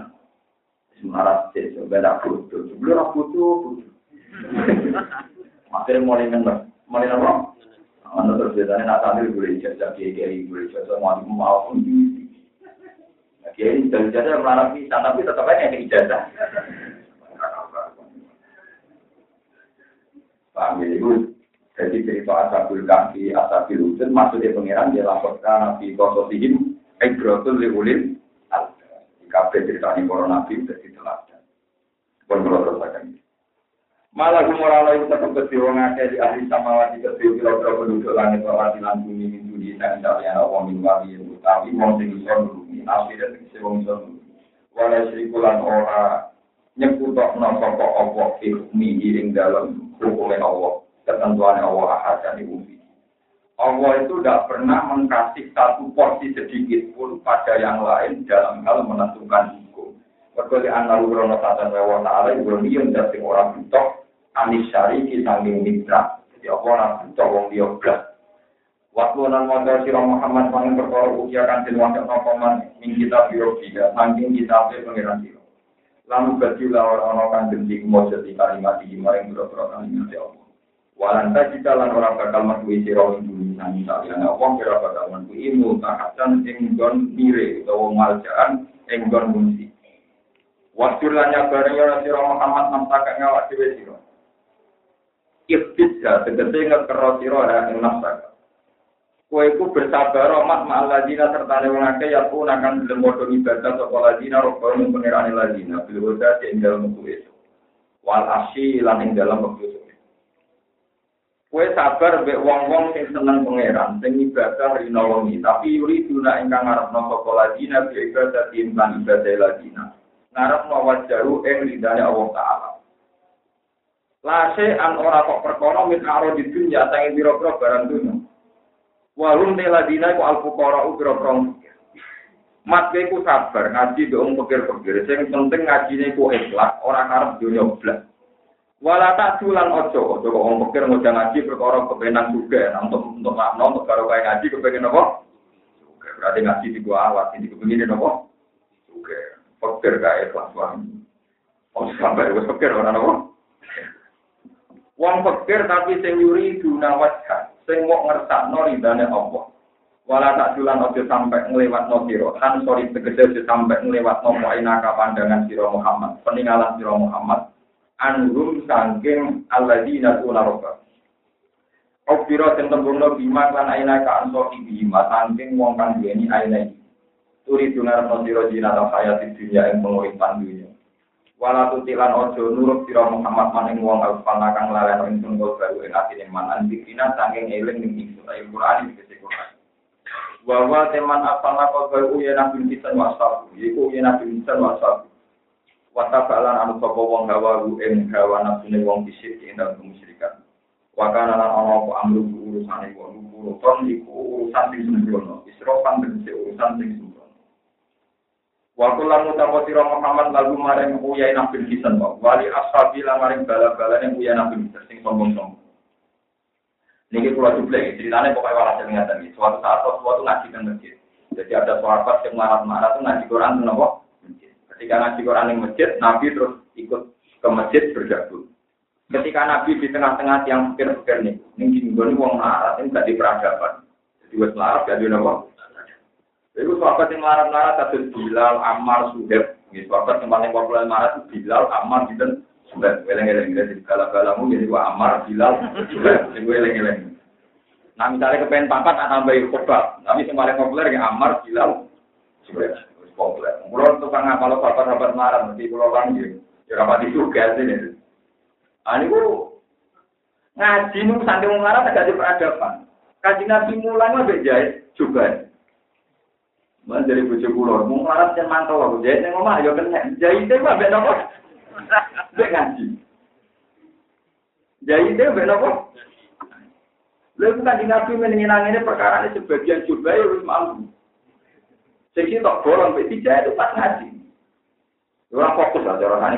semarang sih, beda butuh. Sebelum aku butuh, Akhirnya mulai ngenes, mulai? Anda terus biasanya nak santri boleh ijazah, kiai kiai boleh ijazah, mau mau pun. Kiai dari ijazah melarang bisa, tapi tetap aja yang ijazah. Paham ya, itu jadi cerita asabul kaki, asabil ujud, maksudnya pengiran dia laporkan nabi kososihim, ibratul liulil, di kafe ceritanya para nabi, jadi teladan. Pun kalau akan Malah gumora itu tetap kecil wong akeh di ahli samawati kecil kira-kira penduduk langit ora lan bumi min dunia dan kalian apa min wali utawi wong sing iso nabi dan sing wong iso wala sirikulan ora nyekutokno sapa apa hukmi ing dalam hukumnya Allah ketentuan Allah ahad dan umbi Allah itu tidak pernah mengkasih satu porsi sedikit pun pada yang lain dalam hal menentukan hukum. Berkali anak urono tata wa ta'ala yang dari orang butok anis syariki sanging mitra. Jadi apa orang butuh wong dia blas. Waktu nan wanda sira Muhammad mangin perkara ukia kan den wanda napa man ing kita biro kita saking kita pe pangeran sira. Lalu lawan ana kan demi mojo di kalimat iki maring boro-boro kalimat ya Allah. Walan kita lan orang bakal metu sira ing bumi nang saliyane apa kira bakal metu ilmu tahatan ing gon mire utawa maljaan ing gon munsi. Waktu lan nyabare ya sira Muhammad tak ngawak dhewe sira. Iftidha, tegese ngekero sira ya ing nafsa. Kowe iku bersabar rahmat ma'al ladina serta wong akeh ya pun akan gelem padha ibadah sapa ladina robbal ning pangerane ladina bil huda ing dalem wektu itu. Wal asyi lan ing dalem wektu itu. Kowe sabar mbek wong-wong sing seneng pangeran, sing ibadah rina wengi, tapi yuri duna ingkang ngarepno sapa ladina bi ibadah timban ibadah ladina. Ngarepno wajahu ing ridane Allah taala. Lase an ora kok perkara min aro di dunya tangi biro-biro barang dunya. Walum te ladina ku al fuqara biro-biro Mat ku sabar ngaji dong pikir-pikir sing penting ngajine ku ikhlas ora karep dunya blas. Wala tak dulan ojo, kok wong pikir ngoja ngaji perkara kepenan juga untuk untuk makna untuk karo kaya ngaji kepengen apa? Juga berarti ngaji di gua awat ini kepengin apa? Juga pikir kaya ikhlas wae. Oh sampai wis pikir ora apa? Wong pikir tapi sing yuri guna wajah, sing mau ngersakno ridane Allah. Wala tak dulan ojo sampai ngelewatno sira. Kan sorry tegese ojo sampai ngelewatno mu'inaka pandangan sira Muhammad, peninggalan sira Muhammad. Anhum sangking alladzina tuna roba. Obiro sing tembungno bima lan ainaka anso bima sangking wong kang duweni aina iki. Turi dunar no sira jina ta hayat dunya ing penguripan dunya. Wala tutilan ojo nurut sira Muhammad maning wong alfana kang lalen ing tunggal baru ing atine man. Andikina saking eling ning ingsun ayo Quran iki kese Quran. Wa wa teman alfana kok baru ya nabi kita wasab iku ya nabi kita wasab wa tabalan anu sapa wong hawa ing hawa nafsune wong bisik ing dalem kemusyrikan. Wa kana lan ana apa amru urusane wong urusan iku urusan sing sembrono. Isrofan tegese urusan sing sembrono Waktu lamu tamu siro Muhammad lagu maring uyai nabi kisan kok. Wali ashabi lah maring bala-bala yang uyai nabi kisan sing sombong-sombong. Niki pulau juga ceritanya pokoknya walhasil ingatan ini. Suatu saat suatu ngaji kan masjid. Jadi ada sahabat yang marah-marah tuh ngaji Quran kenapa? Masjid. Ketika ngaji Quran di masjid, Nabi terus ikut ke masjid bergabung. Ketika Nabi di tengah-tengah yang pikir-pikir nih, ini gini gue nih uang marah, ini gak di peradaban. Jadi gue selaras gak di Itu sahabat yang marah-marah kasus Bilal, Ammar, Suhaib. Ini sahabat yang paling populer marah itu Bilal, Ammar, gitu. Suhaib, weleng-weleng. Jadi gala-galamu jadi Ammar, Bilal, Suhaib. Jadi weleng-weleng. Nah misalnya kepengen pangkat, anak tambahin khutbah. Tapi yang paling populer yang Ammar, Bilal, Suhaib. Populer. Pulau tukang ngapal sahabat-sahabat marah, nanti pulau lanjut. Ya rapat itu juga sini. Ini gua ngaji nu sampai mau marah agak di peradaban. Kaji nabi juga. Mana dari mau ngelarat yang mantau aku jahit yang ngomong, ayo kena jahitnya mah beda kok, beda ngaji. Jahitnya beda kok. Lalu kan di nabi menyenang ini perkara ini sebagian juga ya harus mampu. Seksi tak bolong, tidak itu pas ngaji. Fokus lah cara.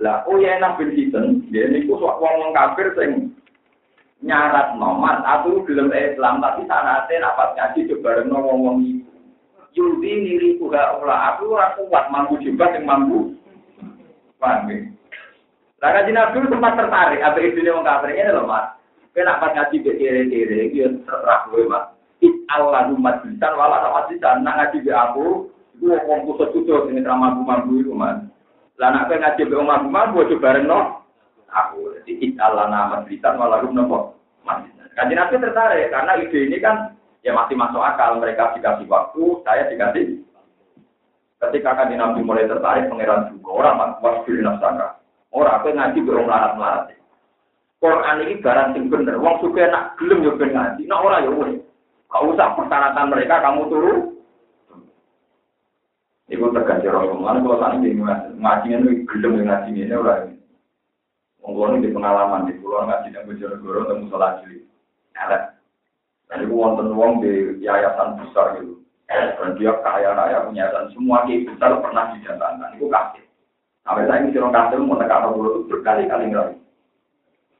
Lah, oh ya bin Hiten, dia ini kok wong kafir sing nyarat nomad atau belum Islam tapi sanate napas ngaji coba ngomong itu. Yudi niri kuha ula aku ora kuat mampu juga yang mampu. Paham ya? Lah kaji Nabi sempat tertarik, apa itu dia mengkafir ini loh mas. Kenapa ngaji be kere-kere, dia terserah gue mas. It Allah umat bisa, wala sama bisa, nak ngaji be aku, gue ngomong kusut ini sama mampu mampu itu mas. Lah nak ngaji be mampu mampu, gue bareng no. Aku, jadi it Allah nama bisa, wala rum nopo. Kaji Nabi tertarik, karena ide ini kan ya masih masuk akal mereka dikasih waktu, saya dikasih. Ketika kan Nabi mulai tertarik pangeran juga orang mas wasfil nafsaka. Orang apa ngaji berong larat larat. Quran ini barang sing bener. Wong suka nak gelem yo ben ngaji. Nak ora yo wis. Kau usah persyaratan mereka kamu turun. Ibu terganti Rasulullah. Kalau tadi ngaji ini gelem ngaji ini orang. Wong di pengalaman di pulau ngaji yang Bojonegoro temu salat cilik. Elek. Dan itu wonten wong di yayasan besar gitu. Dan dia kaya raya punya yayasan semua ki besar pernah didatangkan. Itu kasih. Sampai saya ini orang kasih mau tekan itu berkali-kali kali.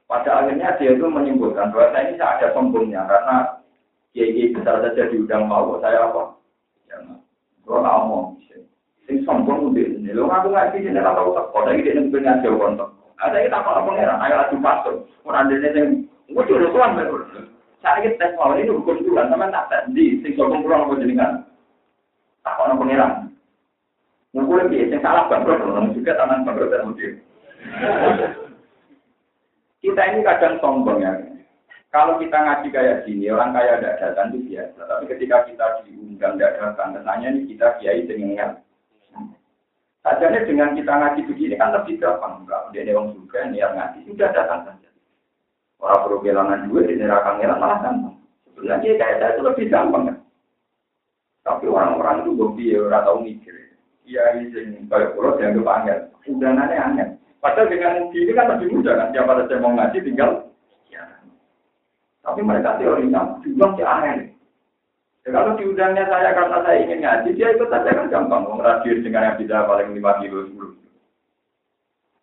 Pada akhirnya dia itu menyimpulkan bahwa saya ini ada sombongnya karena kiai besar saja diundang mau saya apa? Ya, kalau nggak mau, sing sombong udah ini. Lo ngaku ngaji sini nggak tahu tak. Kalau ini punya jauh kontak. Ada kita apa pangeran? Ayo adu pastor. Orang dia yang gue jodoh tuan Saya ini tes mau ini hukum Tuhan, sama tak tes di sing sokong kurang apa jenengan. Tak kau pengiran. Ngukur lagi, yang salah bangkrut, orang juga tangan bangkrut dan mungkin. Kita ini kadang sombong ya. Kalau kita ngaji kayak gini, orang kaya tidak datang itu biasa. Tapi ketika kita diundang tidak datang, tentunya ini kita kiai dengan Sajanya dengan kita ngaji begini kan lebih gampang. Enggak, dia orang juga niat ngaji, sudah datang saja. Orang perlu kehilangan duit, di neraka ngelang malah gampang. Sebenarnya kayak saya itu lebih gampang kan. Tapi orang-orang itu gue biar orang tahu mikir. Iya, ini kayak pulau yang gue panggil. Undangannya aneh. Padahal dengan ini kan lebih mudah kan. Siapa saja mau ngaji tinggal. Ya. Tapi mereka teorinya juga sih aneh. Ya, kalau diundangnya saya karena saya ingin ngaji, dia ikut saja kan gampang. Mau ngeradir dengan yang bisa paling lima kilo sepuluh.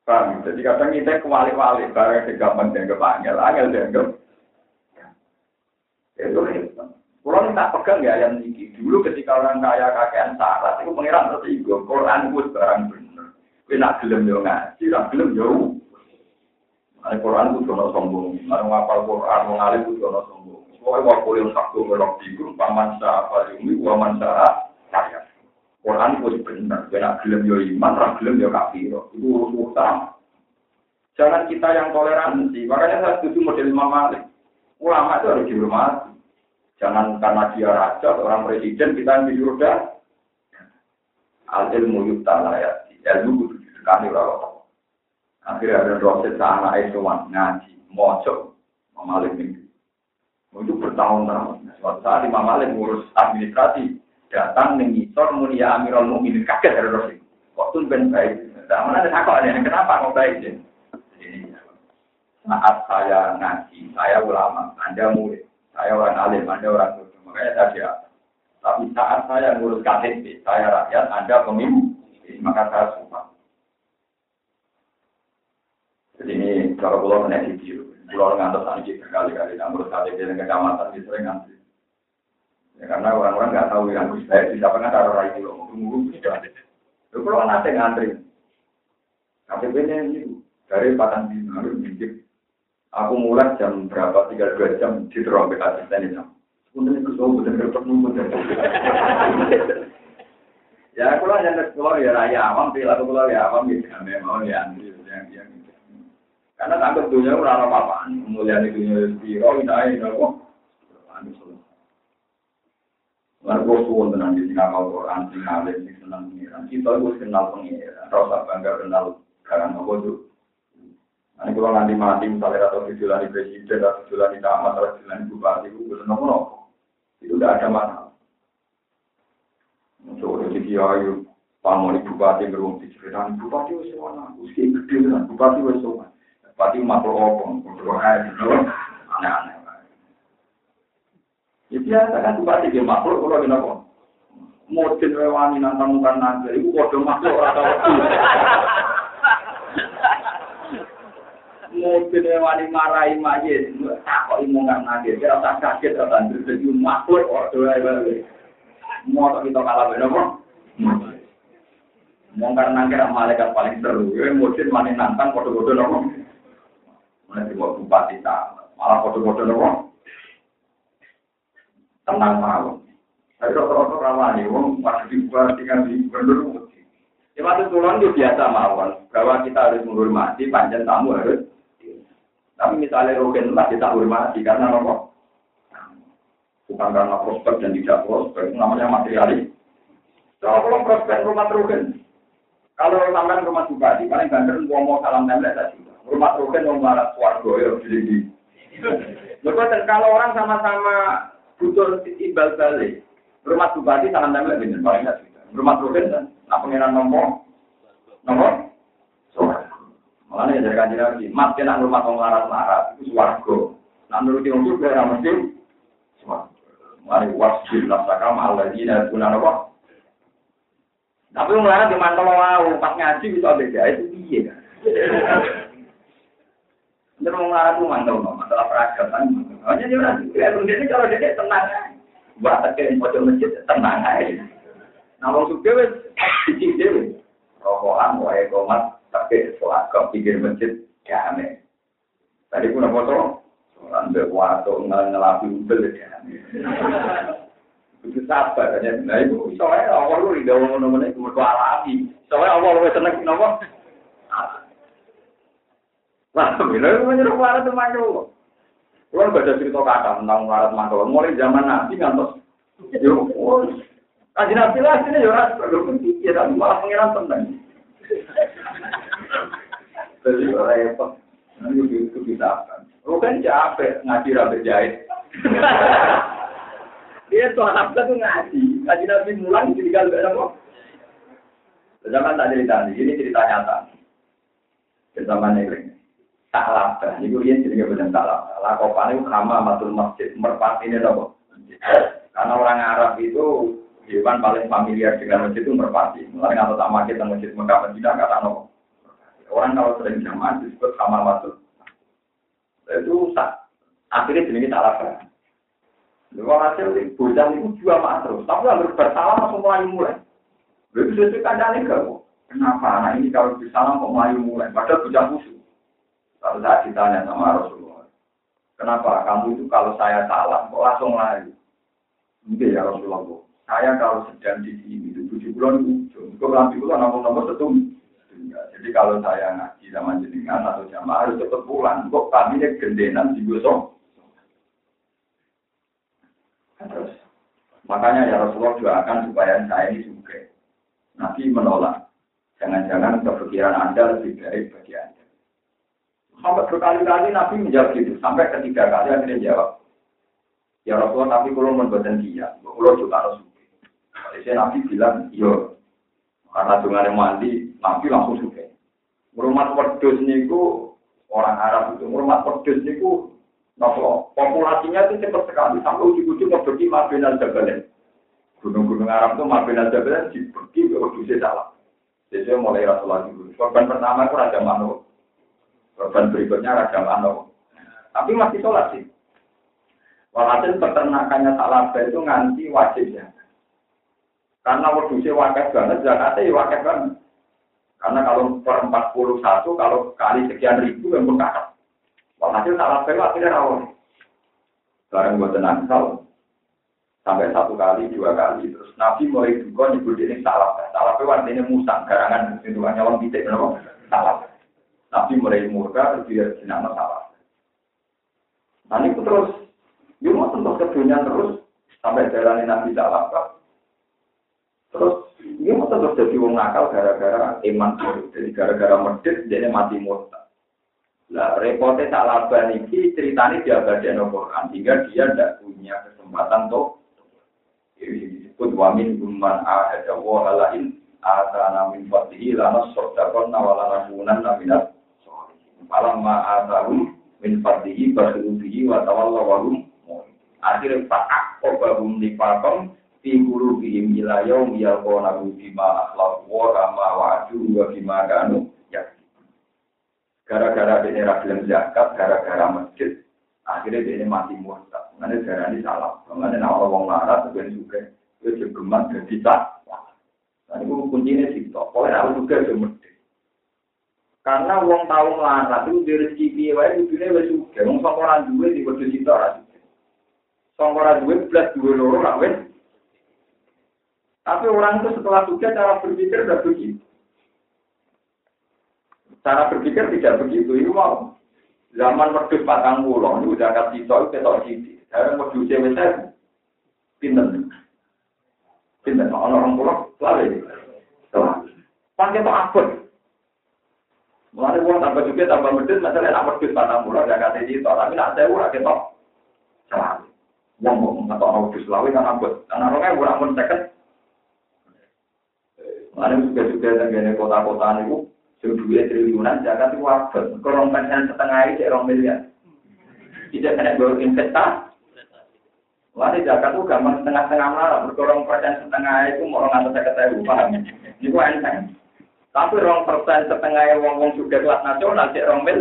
Paham? Jadi kadang kita kewali-wali, barang segampang dan kepanggil, angel ke. Itu hebat. Kalau tak pegang ya yang ini. Dulu ketika orang kaya kakean syarat, itu pengiran tertiga. Quran itu barang bener. Kau nak gelem yo ngaji, nak gelem. Ada Quran itu jono sombong. Ada ngapal Quran, mau ngalim itu jono sombong. Pokoknya waktu yang satu melok tidur, paman sah apa ini, paman sah. Quran itu benar. Nak gelem yo iman, nak gelem yo kafir. Itu utama. Jangan kita yang toleransi. Makanya saya setuju model Imam Malik. Ulama itu harus dihormati. Jangan karena dia raja, orang presiden, kita yang dah. Al ilmu yukta layat. Ilmu kudu didekani orang Akhirnya ada dosen sana Esowan ngaji, mojok, memalik mimpi. Itu bertahun-tahun. Suatu saat Imam Malik ngurus administrasi, datang mengisor mulia Amirul Mukminin kaget dari dosen. Waktu ben baik. Nah, mana ada takut ada kenapa mau baik sih? Saat saya ngaji, saya ulama, Anda murid. Saya orang alim, Anda orang bodoh. Makanya saya. Tapi saat saya ngurus KTP, saya rakyat, Anda pemimpin. Maka saya sumpah. Jadi ini kalau pulau kena video, pulau ngantar sanji berkali-kali, ngurus KTP dan kecamatan sering ngantri. Ya, karena orang-orang nggak tahu yang saya bisa pernah taruh rai pulau, tunggu tidak. Itu pulau nanti ngantri. KTP-nya ini dari Patang Bima, harus Aku mulai jam berapa, tiga dua jam di terompet asisten itu. Kemudian itu semua benar benar nunggu Ya, kalau yang keluar ya raya awam, perilaku keluar ya awam, ya memang ya yang yang karena takut dunia ora apa-apa, mulia di dunia biro, ini Lalu suwon tenan di sini kapal Quran, sing alim, sing senang pengiran. Kita itu kenal pengiran, rasa bangga kenal karena apa tuh. Nanti kalau nanti mati misalnya atau di presiden atau di camat atau di bupati itu belum nopo itu tidak ada masalah. Untuk jadi kiai pamoni bupati beruang diceritakan bupati wes mana, usia gede kan bupati wes mana, bupati makhluk opong, berdoa itu aneh-aneh. Ya biasa kan bupati dia makhluk kalau dia nopo. Modin wewani nantang mukan naga, itu kode makhluk atau mungkin wani marai mayit tak kok imu nggak ngaget ya tak kaget tak bantu jadi makhluk kok doa itu mau kita kalah benar kok mau karena kira malaikat paling seru. Ya mungkin mani nantang foto-foto nopo mana sih mau bupati tak malah foto-foto nopo tenang malu tapi rata-rata ramai wong pas dibuat di gubernur Ya, waktu turun itu biasa mawon bahwa kita harus menghormati panjang tamu harus tapi misalnya rogen lah kita hormati karena apa? Bukan karena prospek dan tidak prospek, namanya materialis. Kalau prospek rumah rogen, kalau sampai rumah bupati, paling banter mau salam tembak tadi. Rumah rogen mau marah suarga ya jadi. Lepas kalau orang sama-sama butuh ibal balik, rumah bupati salam tembak bener paling Rumah rogen kan, nah pengiran nomor, nomor, Makanya dari kanji nabi, mat kena rumah orang larat-larat, itu suarga. Nah menurut yang juga yang mesti, suarga. Mari wasjid nafsaka ma'al ladina guna apa? Tapi mulai di mantel mau pas ngaji bisa beda itu iya. Jadi mau ngarap tuh mantel no, masalah peradaban. Hanya dia orang dia ini kalau dia tenang Buat tekan pojok masjid tenang aja. Nah, wong suka wes, cicing dia rokokan, wae komat, tapi setelah kau pikir masjid, ya aneh. Tadi pun apa tuh? Ambil waktu ngelapi ubel ya. Itu sabar aja. Nah itu soalnya awal lu tidak mau nemenin itu mereka alami. Soalnya awal lu seneng kenapa? Wah, bener menyuruh melarat itu mantul. Kalau gak ada cerita kata tentang melarat mantul, mulai zaman Nabi ngantos. Yo, kaji Nabi lah sini yo ras berpikir, tapi malah pengiran tenang. Jadi repot. Nanti itu kita akan. Lu kan capek ngaji rapi jahit. Dia tuh anak tuh ngaji, ngaji Nabi mulang jadi kalau ada apa? Zaman tak cerita ini cerita nyata. Zaman ini tak labah, ini dia jadi tak labah. Lakopan itu kama matul masjid, merpati ini apa? Karena orang Arab itu hewan paling familiar dengan masjid itu merpati. Mulai nggak tahu kita masjid Mekah Madinah kata no. Orang kalau sering jamaah disebut kama matul. Itu akhirnya jadi tak labah. Lalu hasil bocah itu juga mak terus, tapi harus bersalah langsung mulai mulai. Lalu sesuai kandangnya gak Kenapa anak ini kalau bersalah kok mulai mulai? Padahal bocah musuh. Lalu saya ditanya sama Rasulullah, kenapa kamu itu kalau saya salah kok langsung lari? Mungkin ya Rasulullah, saya kalau sedang di sini itu tujuh bulan ujung, kok nanti bulan nomor-nomor setum. Jadi kalau saya ngaji sama jenengan atau jamaah harus cepat pulang, kok kami gendenan di gosong. Terus, makanya ya Rasulullah doakan supaya saya ini juga. Nabi menolak. Jangan-jangan kepikiran Anda lebih baik bagi Anda. Sampai berkali-kali Nabi menjawab gitu. Sampai ketiga kali akhirnya jawab. Ya Rasulullah, tapi kalau membuatkan dia, kalau juga harus. Jadi Nabi bilang, iya. Karena dengan mandi, Nabi langsung suka. Rumah wedus niku orang Arab itu, rumah wedus niku nopo populasinya itu cepat sekali sampai ujung-ujung pergi Mabena Jabalen. Gunung-gunung Arab itu Mabena Jabalen dibagi ke wedusnya salah. Jadi mulai Rasulullah dulu. Korban pertama itu Raja Manu. Korban berikutnya Raja Manu. Tapi masih sholat sih. Walhasil peternakannya salah itu nganti wajib ya. Karena wedusnya wakil banget, zakatnya ya wakil banget. Karena kalau per 41, kalau kali sekian ribu yang berkakak. Walhasil salah saya akhirnya rawon. Barang buat tenang sampai satu kali, dua kali. Terus Nabi mulai juga nyebut ini salah. Salah itu artinya musang, garangan itu hanya orang titik, kenapa? Salah. Nabi mulai murka, terus dia jenama salah. Nah ini terus, dia mau tentu kedunya terus, sampai jalani Nabi salah. Terus, dia mau tentu jadi wong nakal gara-gara iman. Jadi gara-gara medit, dia mati murtad. Nah, repotnya tak laba ini ceritanya dia baca Quran sehingga dia tidak punya kesempatan untuk disebut wamin guman ahada wa halain asana min fadlihi lana sodakon nawala nakunan naminat malam ma'atahu min fadlihi basiru bihi wa tawalla wahum akhirnya fa'ak kobahum nifakom fi guru bihim ilayau miyalkona bima akhlaq wa kama wa'adu wa bima kanu Gara-gara ini ragilem zakat, gara-gara masjid, akhirnya dia mati murtad. Mana darah ini salah. Mana nama orang larat, sebenarnya juga. Itu jegeman jadi tak. Nah, itu kuncinya sih. Pokoknya aku juga mesti. Karena wong tahu melarat itu dari rezeki piye wae kudune wis sugih. Wong sapa ora duwe di bodo sita ora. Sapa ora duwe plus duwe loro ra wis. Tapi orang itu setelah sugih cara berpikir udah begitu. Cara berpikir tidak begitu. Itu mau zaman wedhus patang pulau itu zakat sisa ketok sithik. Sekarang wedhus wis pinten. Pinten ana orang pulau lali. Pakai apa. Mulai uang tambah juga tambah medit, masalah nak wedhus patang pulau zakat sisa, tapi nak sewu ora ketok. Salah. Wong mau atau wedhus lawe kan abot. Karena orangnya kurang pun seket. Mulai juga-juga yang kota-kota itu duwe triliunan zakat itu wabah. Korong persen setengah itu orang miliar. Tidak kena baru investasi. Wah, zakat itu gampang setengah-setengah malah. Berkorong persen setengah itu mau orang atas saya ketahui paham. Ini gua enteng. Tapi orang persen setengah yang wong-wong juga kelas nasional cek orang mil.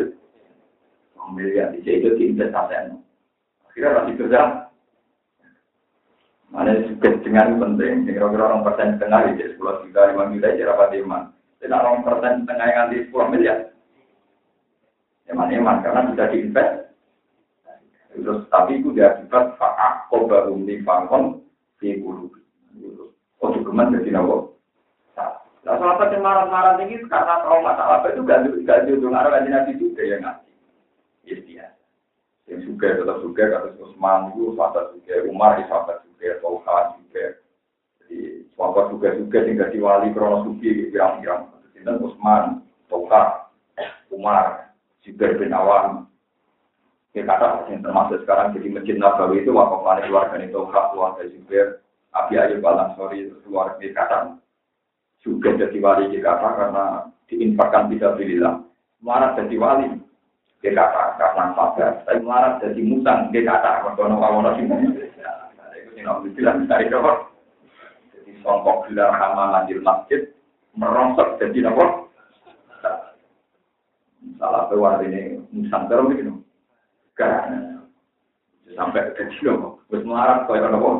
Orang miliar di itu diinvestasi. Akhirnya masih kerja. Mana juga dengan penting. Kira-kira orang persen setengah itu sepuluh juta, lima juta, jadi apa iman. Tidak orang persen setengah yang di 10 miliar. Eman-eman, karena bisa diinvest. Terus, tapi itu dia akibat fa'ak kobarum di fangkon di bulu. Oh, cukuman jadi nawa. Nah, sahabat yang marah-marah ini karena masalah apa itu gak gak diundang arah kajian nabi juga yang ngaji. Yes, biasa. Yang juga tetap juga kata Usman itu sahabat juga, Umar itu sahabat juga, Tolha juga. Jadi sahabat juga tinggal di wali krono suki pirang-pirang. Dan Usman, Tolha, Umar, Zubair bin Awam. Ya kata yang termasuk sekarang jadi masjid Nabawi itu wakaf keluarga itu hak keluarga Zubair, Abi Ayub Al Ansori keluarga kata juga jadi wali kata karena diinfakkan bisa bililah. Melarat jadi wali kata karena sabar. Tapi melarat jadi musang kata karena kawan sih. Itu sih nabi bilang dari kau. Jadi songkok gelar hama di masjid merongsok jadi apa? Salah pewar ini musang terus gitu. Karena sampai ke sini, terus melarat kau yang apa?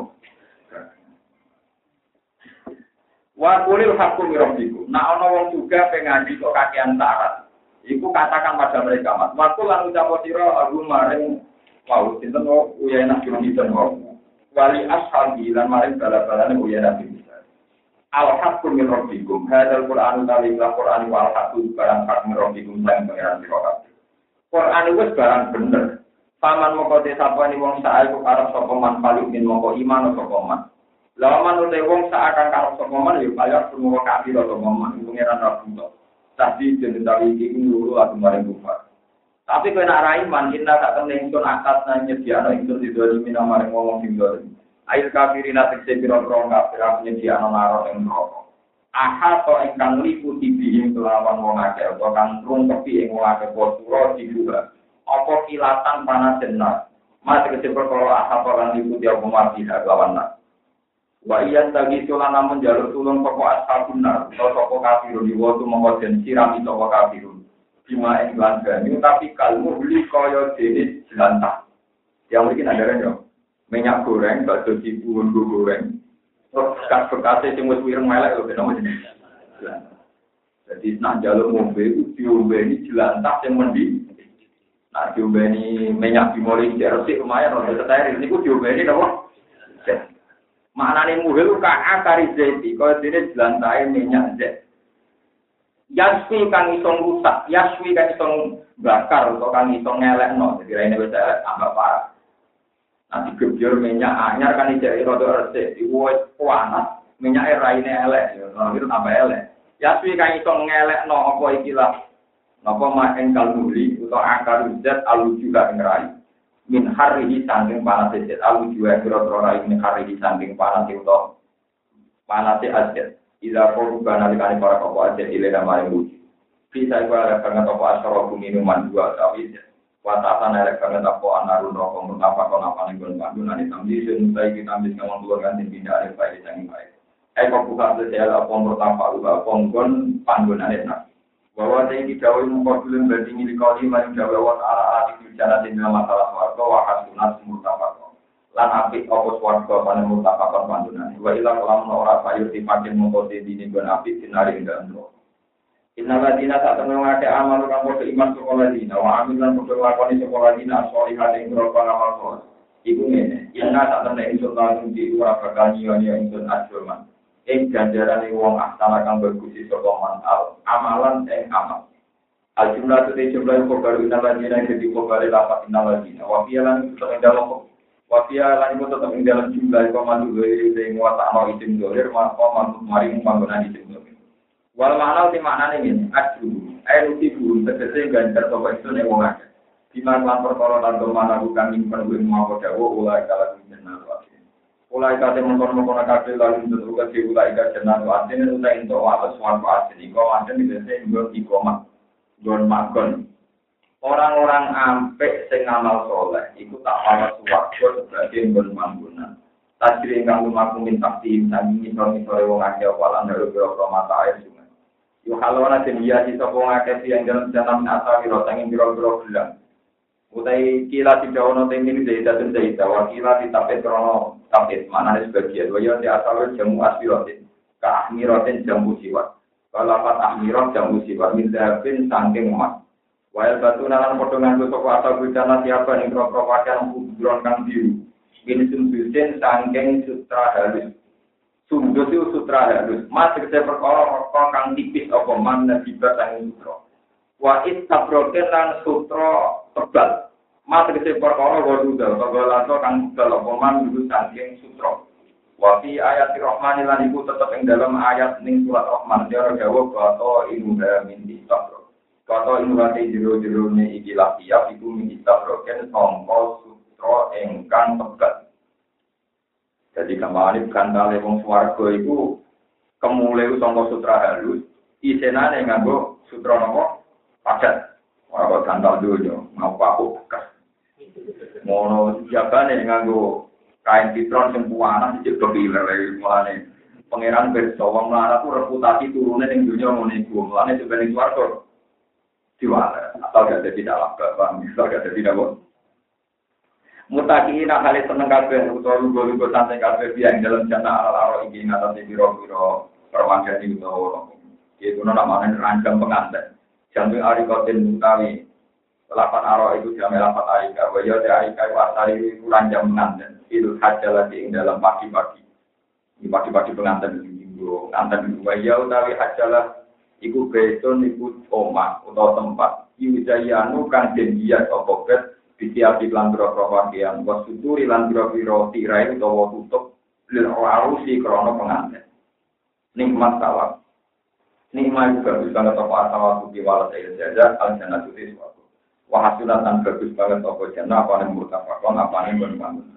Wa kulil hakum rabbikum. Nah ana wong juga pengaji kok kakean syarat. Iku katakan pada mereka, Mas. Waktu lan ucap sira aku maring wau sinten kok uyana kinten kok. Wali ashabi lan maring bala-balane uyana bin Al haqqu min rabbikum. Hadzal Qur'an tali Qur'an wal haqqu barang hak min rabbikum sang pangeran sira kabeh. Qur'an wis barang bener. Paman moko desapani wong sae kok arep sapa paling min moko iman sapa man. Lawan utai wong seakan kalau sokoman ya bayar semua kafir atau sokoman itu ngeran rabu Tapi jadi dari ini dulu aku kemarin buka. Tapi kena raiman kita tak kena ingsun akad nanya dia anak ingsun di dua mina maring ngomong sing dua Air kafirin nanti saya bilang rong kafir punya dia anak narok yang rokok. Aha to ingkang liputi bihim kelawan wong akeh atau kang rung tepi ing wong akeh posuro dibuka. Apa kilatan panas jenar. Masih kecil perkara aha to lan liputi apa mati lawan nak. Wa iya tagi sulan namun jalur tulung toko ashabun nar, atau toko kafirun, iwa tu mongko den sirami toko kafirun. Bima iklan gani, tapi kalmu beli koyo jenis jelantah. Yang mungkin ada kan ya, minyak goreng, bakso cipu, goreng. Terus bekas bekasnya sing wis wireng melek lho kenapa jenis Jadi nak jalur mobil, diombe ini jelantah yang mendi. Nah diombe ini minyak dimulai di resik lumayan, untuk setir ini ku diombe ini apa? Mana nih muhil ka akari zeti, kau tidak jelantai minyak zet. Yaswi kang isong rusak, yaswi kang isong bakar atau kang isong ngelek no, jadi ini bisa tambah parah. Nanti gebyur minyak anyar kan ijai rodo resik, iwoi panas, minyak era ini elek, itu tambah elek. Yaswi kang isong ngelek no, apa ikilah, apa main kalmuli atau akar zet alu juga ngerai min harihi sangking panas ajet alu juga kira-kira rai min harihi sangking panas itu panas ajet ila korban alikani para kopo ajet ile nama yang lucu bisa iku ada banget apa asoro minuman dua tapi watatan ada banget apa anarun rokok mengapa kau napa nih gon pandu nani tamdi sun saya kita ambil kamu keluar kan tidak ada baik yang baik. Kok bukan sosial apa pertama lupa ponggon pandu nani bahwa saya dikawai mengkodulun banding ini kali maring jawa wa ta'ala ati bicara di dalam masalah warga wa hasunat murtafakon lan apik opo warga pada murtafakon pandunan wa ilang lam ora sayur dipakin mengkode dini ben apik dinari enggak ndo Inna ladina tak tenang ake amal kang podo iman sekolah dina. Wa amin lan podo lakoni sekolah dina asoli hati ing berapa amal sholat. Iku ngene, inna tak tenang insun langsung di ura bakal nyiwa-nyiwa insun ajurman ing ganjaran wong aksana kang berkusi sapa mantal amalan ing amal. Al jumlah itu jumlah kok baru inal lajina jadi kok baru dapat inal lajina wa lan tetap ing dalam wa lan itu tetap ing dalam jumlah kok mandu dari sing watakno isim dolir maka mantu mari panggonan isim dolir wal makna di maknane ngene adu ayo tibu tegese ganjar sapa itu ning wong akeh. Di mana perkara lan mana bukan nyimpen kuwi mau dawa ulai kala jenengan Ulai kate mengkon-mengkon kabeh lalu tentu ke ulai ka jeneng atin utai ento atas manfaat ini kok ada di desa nggon ikoma nggon magon. Orang-orang ampek sing ngamal soleh iku tak ana suwarga sebagai nggon manggunan tajri ingkang lumaku minta tim sami ngisor-ngisore wong akeh walan dalu biro mata air sungai. Yo halona den iya sapa wong akeh yang dalam jalan asal biro sanging biro-biro gelang utai kila di dawono tengin di zaita dan zaita wa kila di tapet krono tapet mana ada sebagian wa yonti asal jamu aspirotin ka ahmirotin jamu siwa wa lapat ahmirot jamu siwa min zahabin sangking umat wa el batu nalan potongan kusok wa atau bidana siapa ni krokro wakil kubron kang biru. Ini sumbusin sangking sutra halus. Sumbus sutra halus. Mas kerja perkara kang tipis apa? Mana dibatangin krokro Wa istabroken lan sutra tebal. Mas tegese perkara waduda utawa lato kang tebal apa man dulu saking sutra. Wa fi ayat Rahman lan iku tetep ing dalam ayat ning surat Rahman dia jawab kata inuha min istabro. Kata inuha jero-jero ne iki lafiya iku min istabroken sangka sutra ingkang tebal. Jadi kemarin gantale wong swarga iku kemule sangka sutra halus, isenane nganggo sutra napa? Padat. Ora gantal donya, mau aku bekas. Mono jabane nganggo kain pitron sing puanan diceblok iler mulane. Pangeran berso wong mlarat ku reputasi turune ning dunya ngono iku. Mulane sebenarnya swarga diwala atau gak jadi dalam bapak, misal gak jadi dalam Mutakiin hale seneng kabeh utawa lugu-lugu santai kabeh biang dalam jana ala-ala iki ngatasi biro-biro permanjani utawa itu nama rancang pengantin. Jantung ari kotin mutawi lapan aro itu jam lapan arika. Waya de arika wasari itu rancang pengantin. Itu haja lagi dalam pagi-pagi. Di pagi-pagi pengantin itu pengantin itu. Waya utawi hajalah iku beton iku omah utawa tempat. Iwijayanu kan jenjiat opobet Bisiapi lan biro-biro pakaian, was suturi lan biro-biro tirai utawa tutup lil arusi krono pengantin. Nikmat tawak. Nikmat bagus banget apa asawa suki walat ayat jaja al jannah suti suatu. Wahasulat dan bagus banget apa jannah apa yang apa yang berbangun.